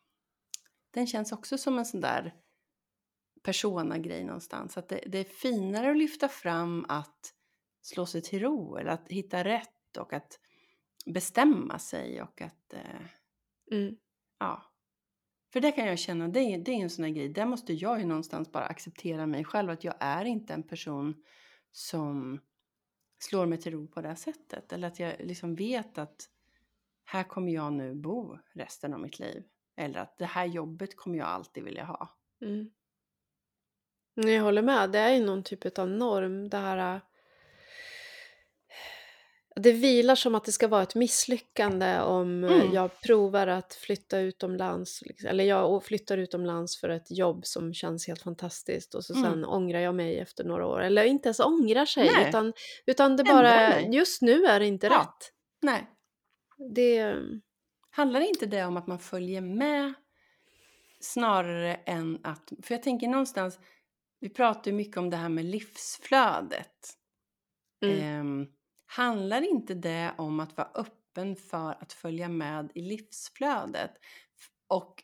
den känns också som en sån där persona-grej någonstans. Att det, det är finare att lyfta fram att slå sig till ro eller att hitta rätt och att bestämma sig och att, eh, Mm. ja. För det kan jag känna, det är, det är en sån här grej, där måste jag ju någonstans bara acceptera mig själv, att jag är inte en person som slår mig till ro på det här sättet. Eller att jag liksom vet att här kommer jag nu bo resten av mitt liv. Eller att det här jobbet kommer jag alltid vilja ha. Mm. Jag håller med. Det är ju någon typ av norm. Det här... Det vilar som att det ska vara ett misslyckande om äh, Mm. jag provar att flytta utomlands. liksom, Eller jag flyttar utomlands för ett jobb som känns helt fantastiskt och så Mm. sen ångrar jag mig efter några år. Eller inte ens ångrar sig Nej. utan, utan det bara, just nu är det inte Ja. rätt. Nej, Det, handlar inte det om att man följer med snarare än att... För jag tänker någonstans, vi pratar ju mycket om det här med livsflödet. mm, Ehm, handlar inte det om att vara öppen för att följa med i livsflödet? Och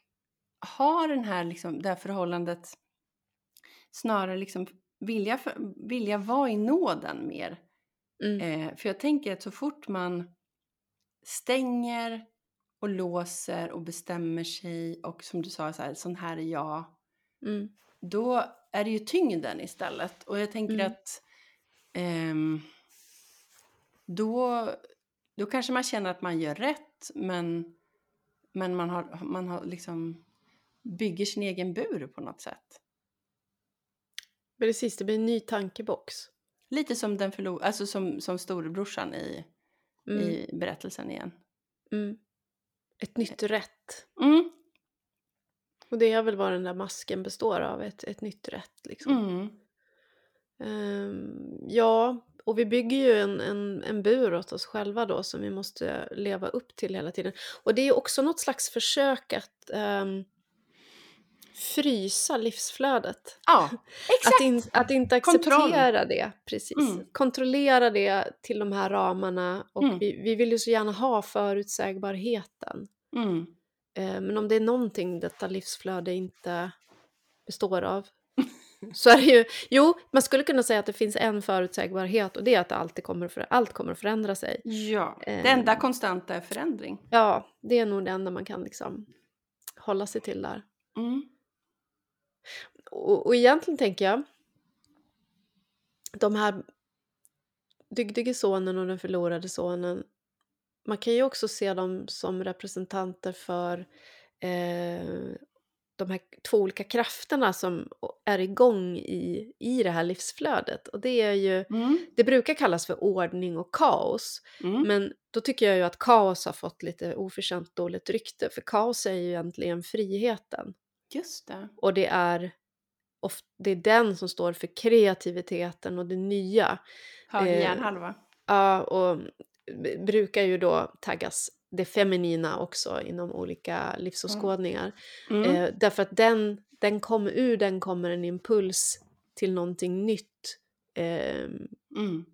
ha den här, liksom, det här förhållandet snarare liksom vilja, för, vilja vara i nåden mer. Mm. Eh, för jag tänker att så fort man stänger och låser och bestämmer sig och som du sa, så här, sån här är jag, Mm. då är det ju tyngden istället. Och jag tänker Mm. att ehm, då, då kanske man känner att man gör rätt, men, men man, har, man har liksom bygger sin egen bur på något sätt. Precis, det blir en ny tankebox. Lite som, den förlor- alltså som, som storebrorsan i, Mm. i berättelsen igen. Mm. Ett nytt rätt. Mm, Och det är väl vad den där masken består av, ett, ett nytt rätt. Liksom. Ehm, ja, och vi bygger ju en, en, en bur åt oss själva då som vi måste leva upp till hela tiden. Och det är också något slags försök att ehm, frysa livsflödet. Ja, exakt! Att, in, att inte Kontroll. acceptera det, precis. Mm. Kontrollera det till de här ramarna och Mm. vi, vi vill ju så gärna ha förutsägbarheten. Mm. Eh, men om det är någonting detta livsflöde inte består av så är det ju, jo, man skulle kunna säga att det finns en förutsägbarhet och det är att alltid kommer för, allt kommer att förändra sig. Ja, det Ehm. enda konstanta är förändring. Ja, det är nog det enda man kan liksom hålla sig till där. Mm. Och, och egentligen tänker jag, de här dygdige sonen och den förlorade sonen, man kan ju också se dem som representanter för eh, de här två olika krafterna som är igång i, i det här livsflödet. Och det är ju, Mm. det brukar kallas för ordning och kaos. Mm. Men då tycker jag ju att kaos har fått lite oförtjänt dåligt rykte. För kaos är ju egentligen friheten. Just det. Och det är, det är den som står för kreativiteten och det nya. Höger Eh, hjärnhalva. Ja, och b- brukar ju då taggas det feminina också inom olika livsåskådningar. Mm. Eh, därför att den, den kommer, ur den kommer en impuls till någonting nytt. Ehm, Mm.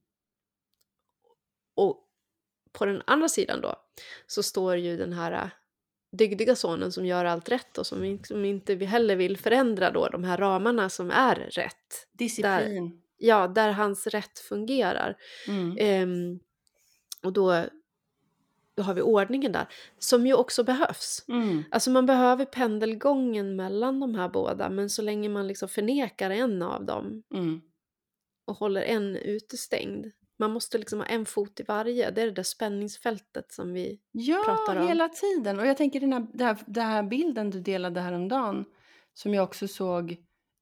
och på den andra sidan då så står ju den här äh, dygdiga sonen som gör allt rätt och som, in- som inte vi heller vill förändra då de här ramarna som är rätt. Disciplin. Ja, där hans rätt fungerar. Mm. Ehm, och då, då har vi ordningen där, som ju också behövs. Mm. Alltså man behöver pendelgången mellan de här båda, men så länge man liksom förnekar en av dem Mm. och håller en utestängd. Man måste liksom ha en fot i varje. Det är det där spänningsfältet som vi... Ja, pratar om. hela tiden. Och jag tänker den här, den, här, den här bilden du delade häromdagen som jag också såg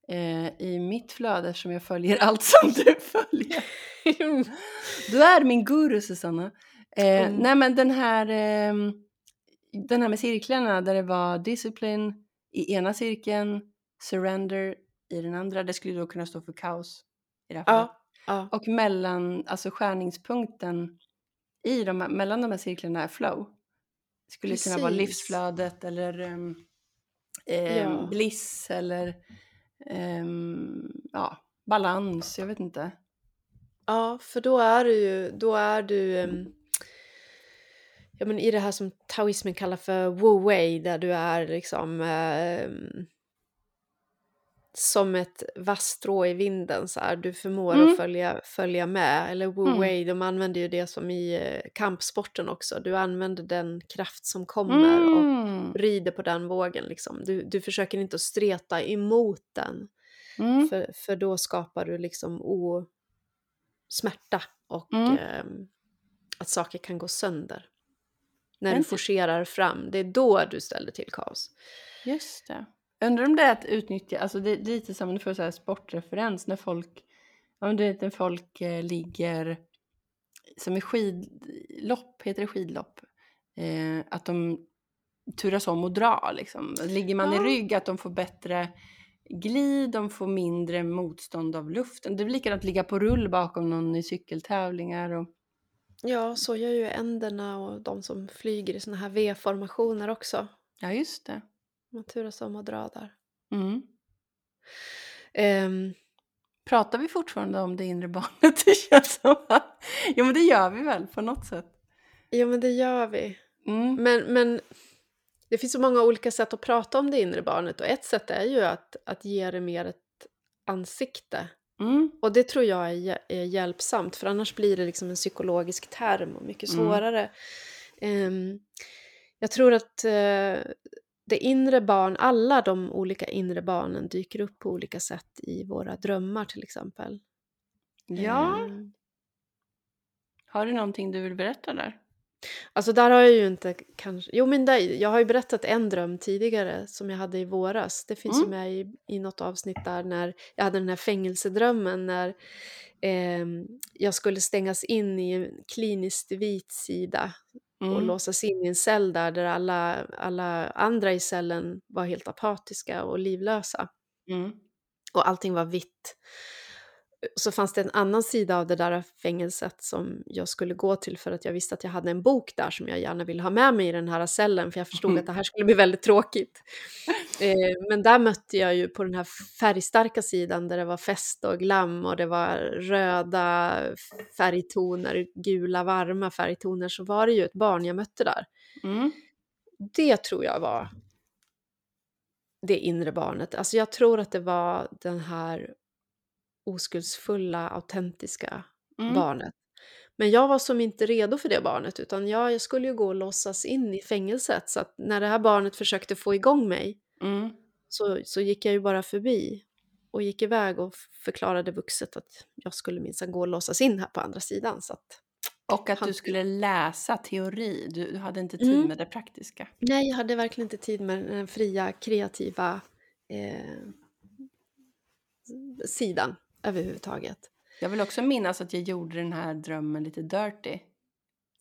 eh, i mitt flöde som jag följer allt som du följer. Du är min guru Susanna. Eh, Mm. Nej men den här, ehm, den här med cirklarna där det var discipline i ena cirkeln, surrender i den andra. Det skulle då kunna stå för kaos i det här fallet. Ja, ja, Och mellan, alltså skärningspunkten i de här, mellan de här cirklarna är flow. Det skulle kunna vara Precis. livsflödet eller um, Ja. bliss eller em, ja, balans, jag vet inte. ja, för då är du ju, då är du em, ja, men i det här som taoismen kallar för wu wei, där du är liksom em, som ett vasstrå i vinden så här. Du förmår Mm. att följa, följa med. Eller wu Mm. de använder ju det som i eh, kampsporten också. Du använder den kraft som kommer och Mm. rider på den vågen. Liksom. Du, du försöker inte att streta emot den. Mm. För, för då skapar du liksom o, smärta och ehm, att saker kan gå sönder. När du Men- forcerar fram, det är då du ställer till kaos. Just det. Undrar om det är att utnyttja, alltså det är lite som du får så här sportreferens när folk, men du vet när folk eh, ligger som i skidlopp, heter det skidlopp? Eh, att de turas om och dra liksom. Ligger man Ja. i rygg att de får bättre glid, de får mindre motstånd av luften. Det är likadant att ligga på rull bakom någon i cykeltävlingar och Ja, så gör ju änderna och de som flyger i såna här V-formationer också. ja just det. Man turas om att dra där. Mm. Ehm, Pratar vi fortfarande om det inre barnet? Det känns som att... Jo men det gör vi väl på något sätt. ja, men det gör vi. Mm. Men, men det finns så många olika sätt att prata om det inre barnet och ett sätt är ju att, att ge det mer ett ansikte. Mm. Och det tror jag är, är hjälpsamt för annars blir det liksom en psykologisk term och mycket Mm. svårare. Ehm, jag tror att eh, det inre barn, alla de olika inre barnen dyker upp på olika sätt i våra drömmar till exempel. Ja, Ehm, har du någonting du vill berätta där? Alltså där har jag ju inte kanske... Jo men där, jag har ju berättat en dröm tidigare som jag hade i våras. Det finns ju Mm. med i, i något avsnitt där när jag hade den här fängelsedrömmen när ehm, jag skulle stängas in i en kliniskt vit sida och Mm. låsas in i en cell där, där alla, alla andra i cellen var helt apatiska och livlösa. Mm. Och allting var vitt. Så fanns det en annan sida av det där fängelset som jag skulle gå till för att jag visste att jag hade en bok där som jag gärna ville ha med mig i den här cellen för jag förstod Mm. att det här skulle bli väldigt tråkigt. Eh, men där mötte jag ju på den här färgstarka sidan där det var fest och glam och det var röda färgtoner, gula varma färgtoner så var det ju ett barn jag mötte där. Mm. Det tror jag var det inre barnet. Alltså jag tror att det var den här oskuldsfulla, autentiska Mm. barnet. Men jag var som inte redo för det barnet utan jag, jag skulle ju gå och låtsas in i fängelset så att när det här barnet försökte få igång mig Mm. så, så gick jag ju bara förbi och gick iväg och förklarade vuxet att jag skulle minsann gå och låsas in här på andra sidan. Så att, Och att Han- du skulle läsa teori. Du, du hade inte tid Mm. med det praktiska. nej, jag hade verkligen inte tid med den fria, kreativa eh, sidan överhuvudtaget. Jag vill också minnas att jag gjorde den här drömmen lite dirty.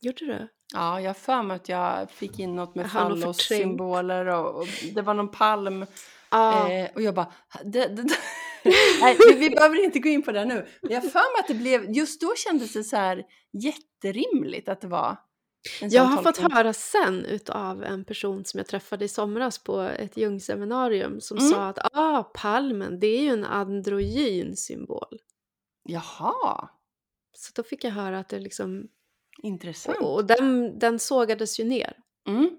Gjorde du? Ja, jag har för mig att jag fick in något med fallossymboler och, och det var någon palm. Ja. Eh, och jag bara... Det, det, det. Nej, vi, vi behöver inte gå in på det nu. Men jag har för mig att det blev... Just då kändes det så här jätterimligt att det var Jag har fått höra sen utav en person som jag träffade i somras på ett Jungseminarium som Mm. sa att ah, palmen det är ju en androgyn symbol. Jaha, Så då fick jag höra att det liksom, intressant. och, och den, den sågades ju ner. Mm.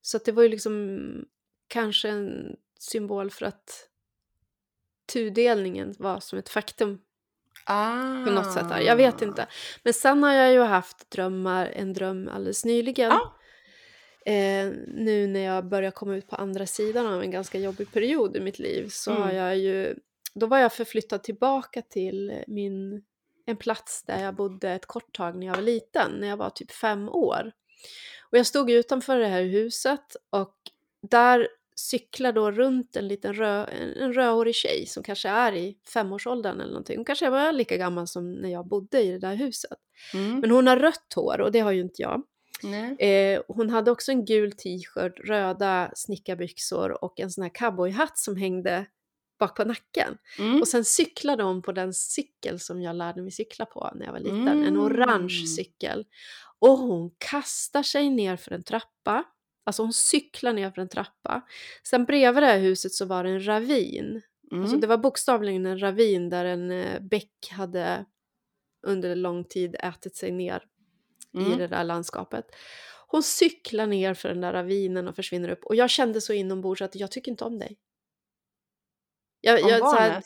Så att det var ju liksom kanske en symbol för att tudelningen var som ett faktum Ah. på något sätt. Där. Jag vet inte. Men sen har jag ju haft drömmar, en dröm alldeles nyligen. Ja. Eh, nu när jag börjar komma ut på andra sidan av en ganska jobbig period i mitt liv så Mm. har jag ju, då var jag förflyttad tillbaka till min, en plats där jag bodde ett kort tag när jag var liten, när jag var typ fem år. Och jag stod utanför det här huset och där cyklar då runt en liten rö, en, en rödhårig tjej som kanske är i femårsåldern eller någonting. Hon kanske var lika gammal som när jag bodde i det där huset. Mm. Men hon har rött hår och det har ju inte jag. Eh, hon hade också en gul t-shirt, röda snickarbyxor och en sån här cowboyhatt som hängde bak på nacken. Mm. Och sen cyklade hon på den cykel som jag lärde mig cykla på när jag var liten. En Mm. orange cykel. Och hon kastar sig ner för en trappa. Alltså hon cyklar ner för en trappa. Sen bredvid det här huset så var det en ravin. Mm. Alltså det var bokstavligen en ravin där en eh, bäck hade under lång tid ätit sig ner i Mm. det där landskapet. Hon cyklar ner för den där ravinen och försvinner upp. Och jag kände så inombords att jag tycker inte om dig. Jag, jag, så här,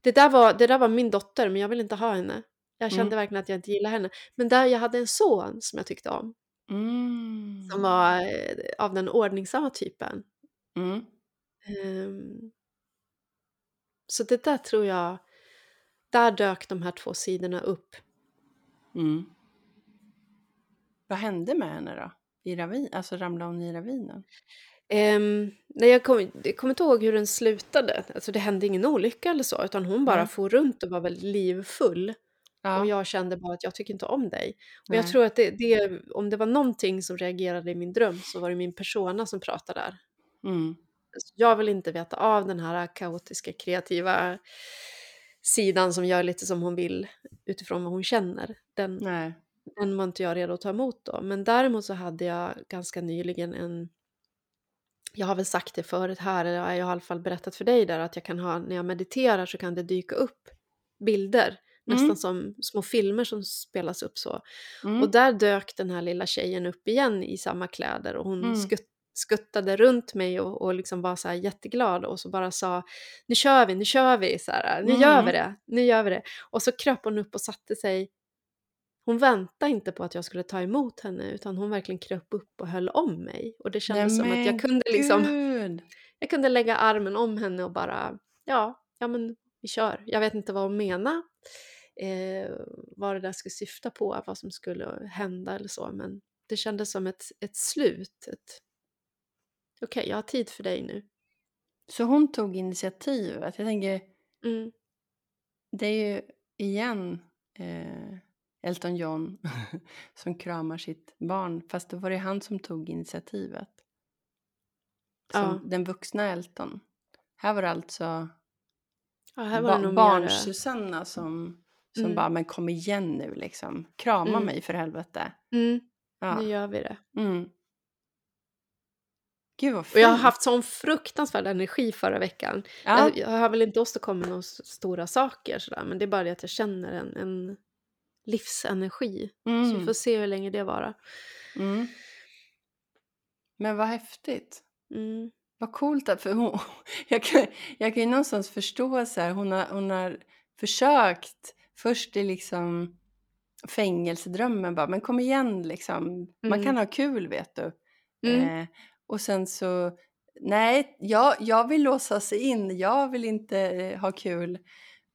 det, där var, det där var min dotter men jag vill inte ha henne. Jag kände Mm. verkligen att jag inte gillade henne. Men där jag hade en son som jag tyckte om. Mm. Som var eh, av den ordningsamma typen. Mm. Ehm, så det där tror jag, där dök de här två sidorna upp. Mm. Vad hände med henne då? I ravin, alltså ramlade hon i ravinen? Um, nej, jag kommer jag kommer inte ihåg hur den slutade. Alltså, det hände ingen olycka eller så, utan hon bara Nej. for runt och var väldigt livfull. Ja. Och jag kände bara att jag tycker inte om dig. Och jag Nej. tror att det, det, om det var någonting som reagerade i min dröm så var det min persona som pratade där. Mm. Jag vill inte veta av den här kaotiska, kreativa sidan som gör lite som hon vill utifrån vad hon känner. Den, Nej. den var inte jag redo att ta emot då. Men däremot så hade jag ganska nyligen en... Jag har väl sagt det förut här, eller jag har i alla fall berättat för dig där, att jag kan ha, när jag mediterar så kan det dyka upp bilder. Nästan Mm. som små filmer som spelas upp så. Mm. Och där dök den här lilla tjejen upp igen i samma kläder och hon Mm. skutt, skuttade runt mig och, och liksom var så här jätteglad och så bara sa nu kör vi, nu kör vi, så här, nu gör vi Mm. det, nu gör vi det. Och så kröp hon upp och satte sig. Hon väntade inte på att jag skulle ta emot henne utan hon verkligen kröp upp och höll om mig. Och det kändes som att jag kunde liksom, gud! jag kunde lägga armen om henne och bara, ja, ja men vi kör. Jag vet inte vad hon menar, eh, vad det där skulle syfta på, vad som skulle hända eller så, men det kändes som ett, ett slut. Ett, Okej, jag har tid för dig nu. Så hon tog initiativet. Jag tänker, Mm. det är ju igen eh, Elton John som kramar sitt barn. Fast då var det han som tog initiativet. Som Ja. den vuxna Elton. Här var det alltså Ja, här var ba- nog barn mer... Susanna som, som Mm. bara, men kom igen nu liksom. Krama Mm. mig för helvete. Mm, Ja. nu gör vi det. Mm. Gud vad fint. Och jag har haft sån fruktansvärd energi förra veckan. ja. Jag, jag har väl inte åstadkommit några stora saker sådär, men det är bara det att jag känner en, en livsenergi. Så vi mm. får se hur länge det varar. Mm. Men vad häftigt. Mm. Vad coolt att, för hon, jag, kan, jag kan ju någonstans förstå så här, hon har, hon har försökt först i liksom fängelsedrömmen bara, men kom igen liksom, man Mm. kan ha kul vet du. Mm. Eh, och sen så, nej, jag, jag vill låsa sig in, jag vill inte eh, ha kul.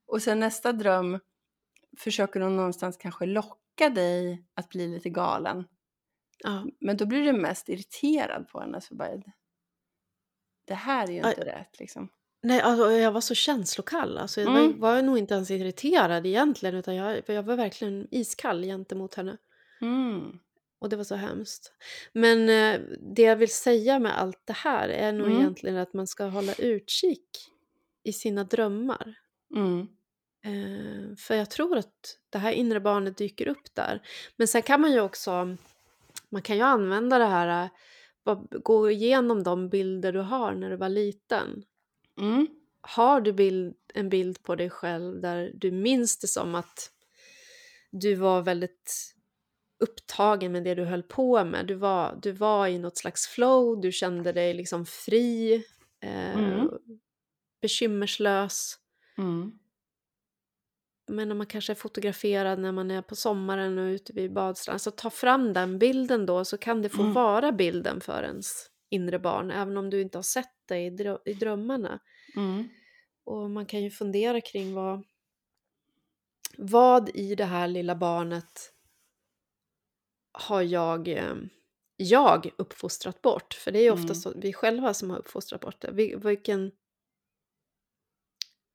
Och sen nästa dröm försöker hon någonstans kanske locka dig att bli lite galen. Ja. Men då blir du mest irriterad på henne. Så bara, det här är ju Aj. inte rätt liksom. Nej, alltså, jag var så känslokall. Alltså, jag Mm. var, var nog inte ens irriterad egentligen, utan jag, jag var verkligen iskall gentemot henne. Mm. Och det var så hemskt. Men eh, det jag vill säga med allt det här är nog Mm. egentligen att man ska hålla utkik i sina drömmar. Mm. Eh, för jag tror att det här inre barnet dyker upp där. Men sen kan man ju också, man kan ju använda det här, eh, gå igenom de bilder du har när du var liten. Mm. Har du bild, en bild på dig själv där du minns det som att du var väldigt upptagen med det du höll på med. Du var, du var i något slags flow, du kände dig liksom fri, eh, Mm. bekymmerslös. Mm. Men om man kanske är fotograferad när man är på sommaren och ute vid badstranden, så ta fram den bilden då så kan det få Mm. vara bilden för ens inre barn, även om du inte har sett det i, drö- i drömmarna. Mm. Och man kan ju fundera kring vad, vad i det här lilla barnet har jag, eh, jag uppfostrat bort? För det är ju ofta Mm. vi själva som har uppfostrat bort det. Vil- Vilken,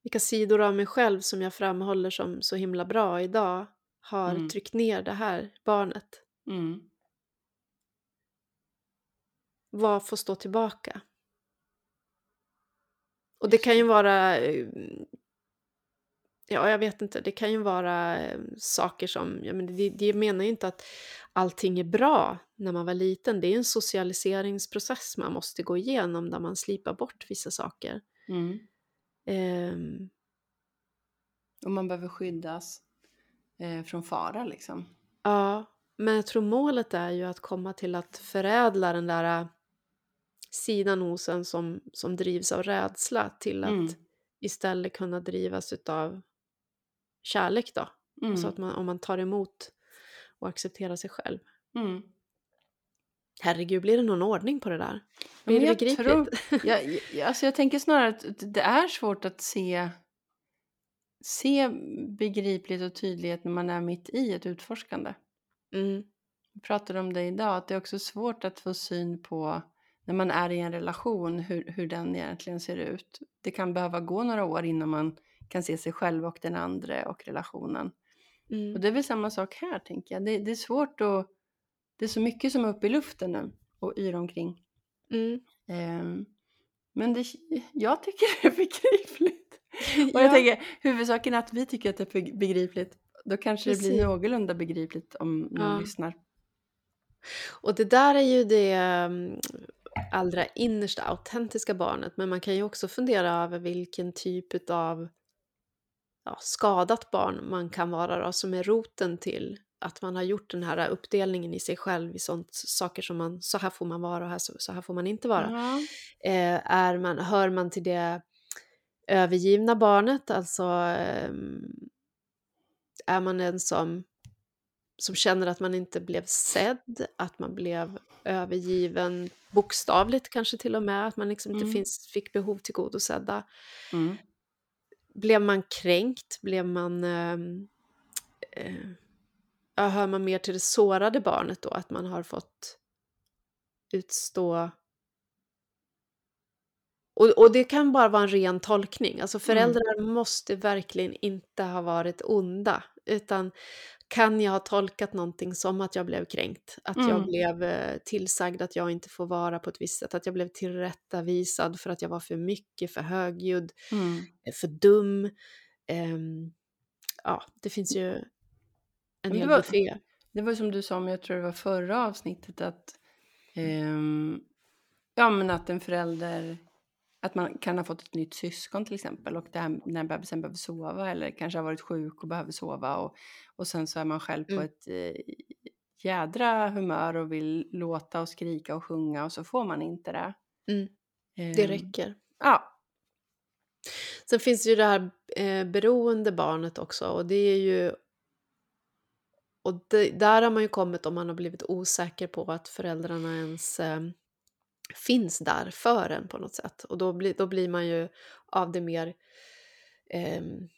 vilka sidor av mig själv som jag framhåller som så himla bra idag har Mm. tryckt ner det här barnet. Mm. Vad får stå tillbaka? Och det kan ju vara, eh, ja jag vet inte, det kan ju vara eh, saker som, ja, men det, det menar ju inte att allting är bra när man var liten. Det är en socialiseringsprocess man måste gå igenom där man slipar bort vissa saker. Mm. Ehm, Och man behöver skyddas eh, från fara liksom. ja, men jag tror målet är ju att komma till att förädla den där eh, sidan hos en som, som drivs av rädsla till att Mm. istället kunna drivas av kärlek då. Mm. Alltså att man, om man tar emot och accepterar sig själv. Mm. Herregud, blir det någon ordning på det där? Blir det begripligt? tror, jag, jag, alltså jag tänker snarare att det är svårt att se, se begripligt och tydlighet när man är mitt i ett utforskande. Mm, Vi pratade om det idag, att det är också svårt att få syn på när man är i en relation, hur, hur den egentligen ser ut. Det kan behöva gå några år innan man kan se sig själv och den andra och relationen. mm, Och det är väl samma sak här, tänker jag. Det, det är svårt att... Det är så mycket som är uppe i luften nu och yr omkring. mm. Ehm, men det, jag tycker det är begripligt. Och jag Ja, tänker, huvudsaken är att vi tycker att det är beg- begripligt. Då kanske det blir Precis. någorlunda begripligt om någon Ja. lyssnar. och det där är ju det mm, allra innersta, autentiska barnet. Men man kan ju också fundera över vilken typ av ja, skadat barn man kan vara då, som är roten till att man har gjort den här uppdelningen i sig själv i sånt, saker som man, så här får man vara och här, så, så här får man inte vara. Ja. Eh, är man, hör man till det övergivna barnet, alltså ehm, är man en som, som känner att man inte blev sedd, att man blev övergiven bokstavligt kanske till och med, att man liksom inte Mm. finns, fick behov tillgodosedda. Mm. Blev man kränkt? Blev man... ehm, eh, ja, hör man mer till det sårade barnet då? Att man har fått utstå... Och, och det kan bara vara en ren tolkning. Alltså föräldrar måste verkligen inte ha varit onda. Utan kan jag ha tolkat någonting som att jag blev kränkt? Att jag Mm. blev eh, tillsagd att jag inte får vara på ett visst sätt? Att jag blev tillrättavisad för att jag var för mycket, för högljudd? Mm. är för dum. Ehm, ja, det finns ju en Men hel det var- buffé. Det var som du sa, men jag tror det var förra avsnittet att ehm, ja, men att en förälder att man kan ha fått ett nytt syskon till exempel och det här, när bebisen behöver sova eller kanske har varit sjuk och behöver sova och, och sen så är man själv på Mm. ett eh, jädra humör och vill låta och skrika och sjunga och så får man inte det. Mm, det Ehm, räcker. Ja. Sen finns ju det här eh, beroende barnet också och det är ju och det, där har man ju kommit om man har blivit osäker på att föräldrarna ens eh, finns där för en på något sätt. Och då, blir då blir man ju av det mer... ehm,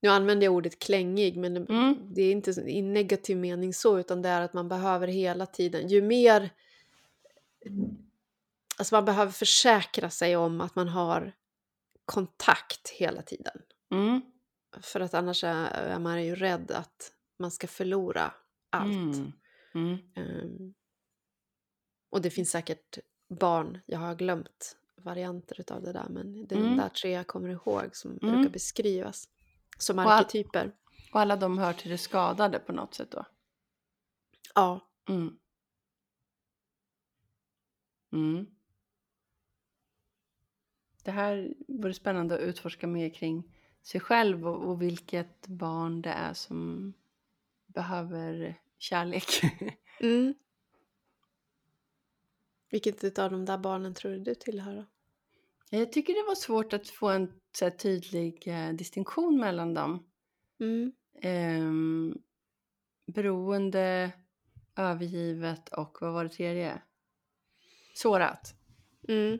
nu använder jag ordet klängig, men det- Mm. det är inte i negativ mening så, utan det är att man behöver hela tiden, ju mer... Alltså man behöver försäkra sig om att man har kontakt hela tiden. Mm. För att annars är, är man ju rädd att man ska förlora allt. Mm. Ehm, och det finns säkert barn, jag har glömt varianter utav det där, men det är de Mm. där tre jag kommer ihåg som Mm. brukar beskrivas som Och all- arketyper. Och alla de hör till det skadade på något sätt då. Ja, Mm. Mm. Det här vore spännande att utforska mer kring sig själv och, och vilket barn det är som behöver kärlek. mm. Vilket av de där barnen tror du du tillhör då? Jag tycker det var svårt att få en här, tydlig eh, distinktion mellan dem. Mm. Ehm, beroende, övergivet och vad var det tredje? Sårat. Mm.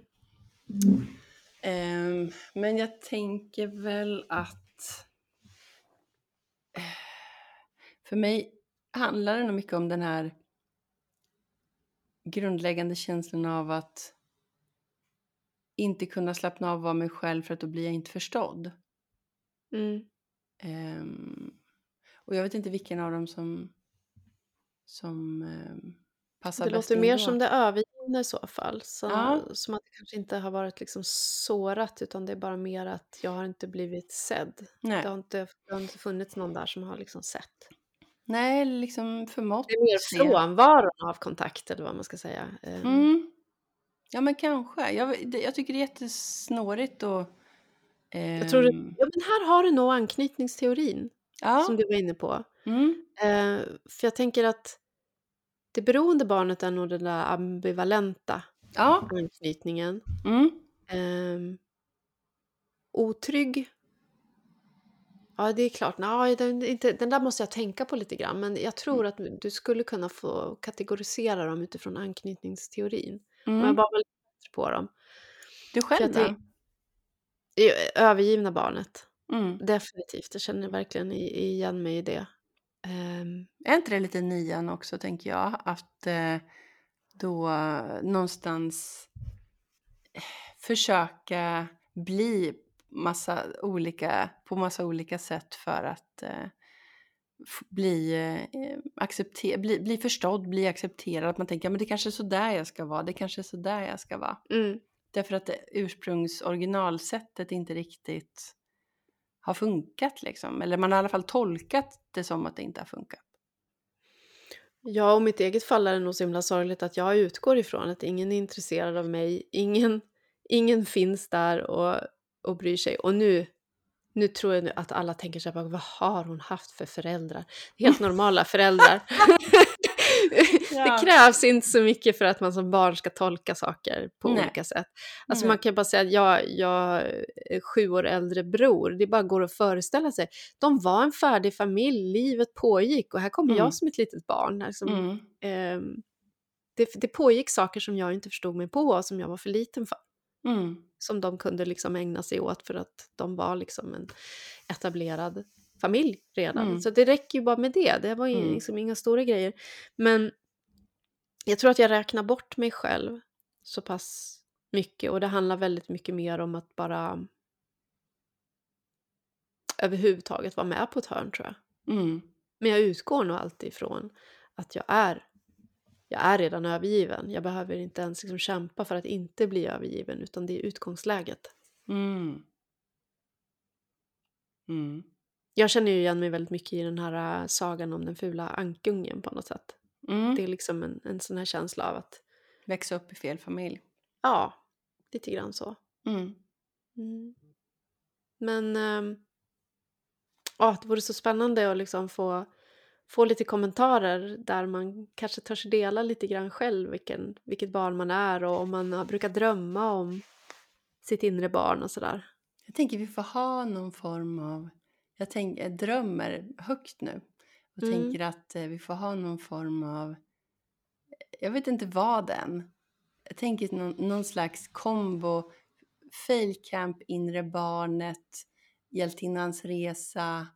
Ehm, men jag tänker väl att eh, för mig handlar det nog mycket om den här grundläggande känslan av att inte kunna slappna av och vara mig själv för att då blir jag inte förstådd. Mm. Ehm, och jag vet inte vilken av dem som, som ehm, passar Det bäst låter in mer då. som det övergivna i så fall. Så, Ja. Som att det kanske inte har varit liksom sårat utan det är bara mer att jag har inte blivit sedd. Nej. Det har inte, det har inte funnits någon där som har liksom sett. Nej, liksom förmått Det är mer frånvaron av kontakt eller vad man ska säga. Ehm, Mm. Ja men kanske. Jag, det, jag tycker det är jättesnårigt och... Jag tror det, ehm, ja, men här har du nog anknytningsteorin ja. som du var inne på. Mm. Eh, för jag tänker att det beroende barnet är nog den där ambivalenta Ja. anknytningen. Mm. Ehm, otrygg. Ja, det är klart. Nej, den, inte, den där måste jag tänka på lite grann. Men jag tror att du skulle kunna få kategorisera dem utifrån anknytningsteorin. Om jag Mm. bara var lite bättre på dem. Du själv då? är Övergivna barnet. Mm. Definitivt. Jag känner verkligen igen mig i det. Ehm, Är inte det lite nian också tänker jag? Att eh, då eh, någonstans eh, försöka bli massa olika, på massa olika sätt för att eh, bli, eh, accepter- bli, bli förstådd, bli accepterad. Att man tänker, "Ja, men det kanske är så där jag ska vara, det kanske är så där jag ska vara. mm, Därför att det ursprungsoriginalsättet inte riktigt har funkat liksom. Eller man har i alla fall tolkat det som att det inte har funkat. Ja, och mitt eget fall är det nog så himla sorgligt att jag utgår ifrån att ingen är intresserad av mig. Ingen, ingen finns där och, och bryr sig. Och nu Nu tror jag att alla tänker så här, vad har hon haft för föräldrar? Helt normala föräldrar. Det krävs inte så mycket för att man som barn ska tolka saker på Nej. olika sätt. Alltså Nej. man kan bara säga att jag, jag är sju år äldre bror, det bara går att föreställa sig. De var en färdig familj, livet pågick och här kommer Mm. jag som ett litet barn. Liksom, Mm. ehm, det, det pågick saker som jag inte förstod mig på och som jag var för liten för. Som de kunde liksom ägna sig åt för att de var liksom en etablerad familj redan. Mm. Så det räcker ju bara med det. Det var ju Mm. liksom inga stora grejer. Men jag tror att jag räknar bort mig själv så pass mycket och det handlar väldigt mycket mer om att bara överhuvudtaget vara med på ett hörn tror jag. Mm. Men jag utgår nog alltid ifrån att jag är jag är redan övergiven. Jag behöver inte ens liksom kämpa för att inte bli övergiven utan det är utgångsläget. Mm. Mm. Jag känner ju igen mig väldigt mycket i den här äh, sagan om den fula ankungen på något sätt. Mm. Det är liksom en, en sån här känsla av att, Växa upp i fel familj. ja, lite grann så. Mm. Mm. Men ähm, ja, det vore så spännande att liksom få, få lite kommentarer där man kanske törs dela lite grann själv vilken, vilket barn man är och om man har brukat drömma om sitt inre barn och sådär. Jag tänker vi får ha någon form av... Jag, tänk, jag drömmer högt nu. Och Mm. tänker att eh, vi får ha någon form av... Jag vet inte vad än. Jag tänker någon, någon slags kombo. Failcamp, inre barnet, hjältinnans resa,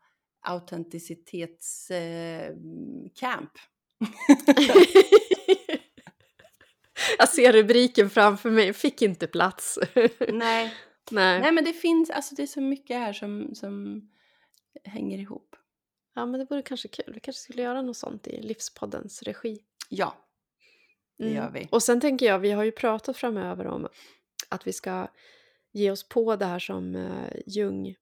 autenticitetscamp. Eh. Jag ser rubriken framför mig, fick inte plats. Nej. Nej. Nej, men det finns... Alltså det är så mycket här som, som hänger ihop. Ja, men det vore kanske kul. Vi kanske skulle göra något sånt i Livspoddens regi. Ja, det Mm. gör vi. Och sen tänker jag, vi har ju pratat framöver om att vi ska ge oss på det här som eh, Jung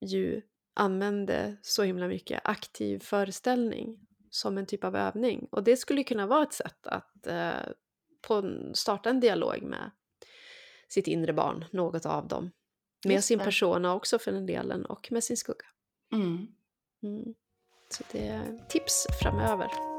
ju använde så himla mycket, aktiv föreställning som en typ av övning. Och det skulle kunna vara ett sätt att eh, på, starta en dialog med sitt inre barn, något av dem. Med Just sin det. persona också för den delen och med sin skugga. Mm. Mm. Så det är tips framöver.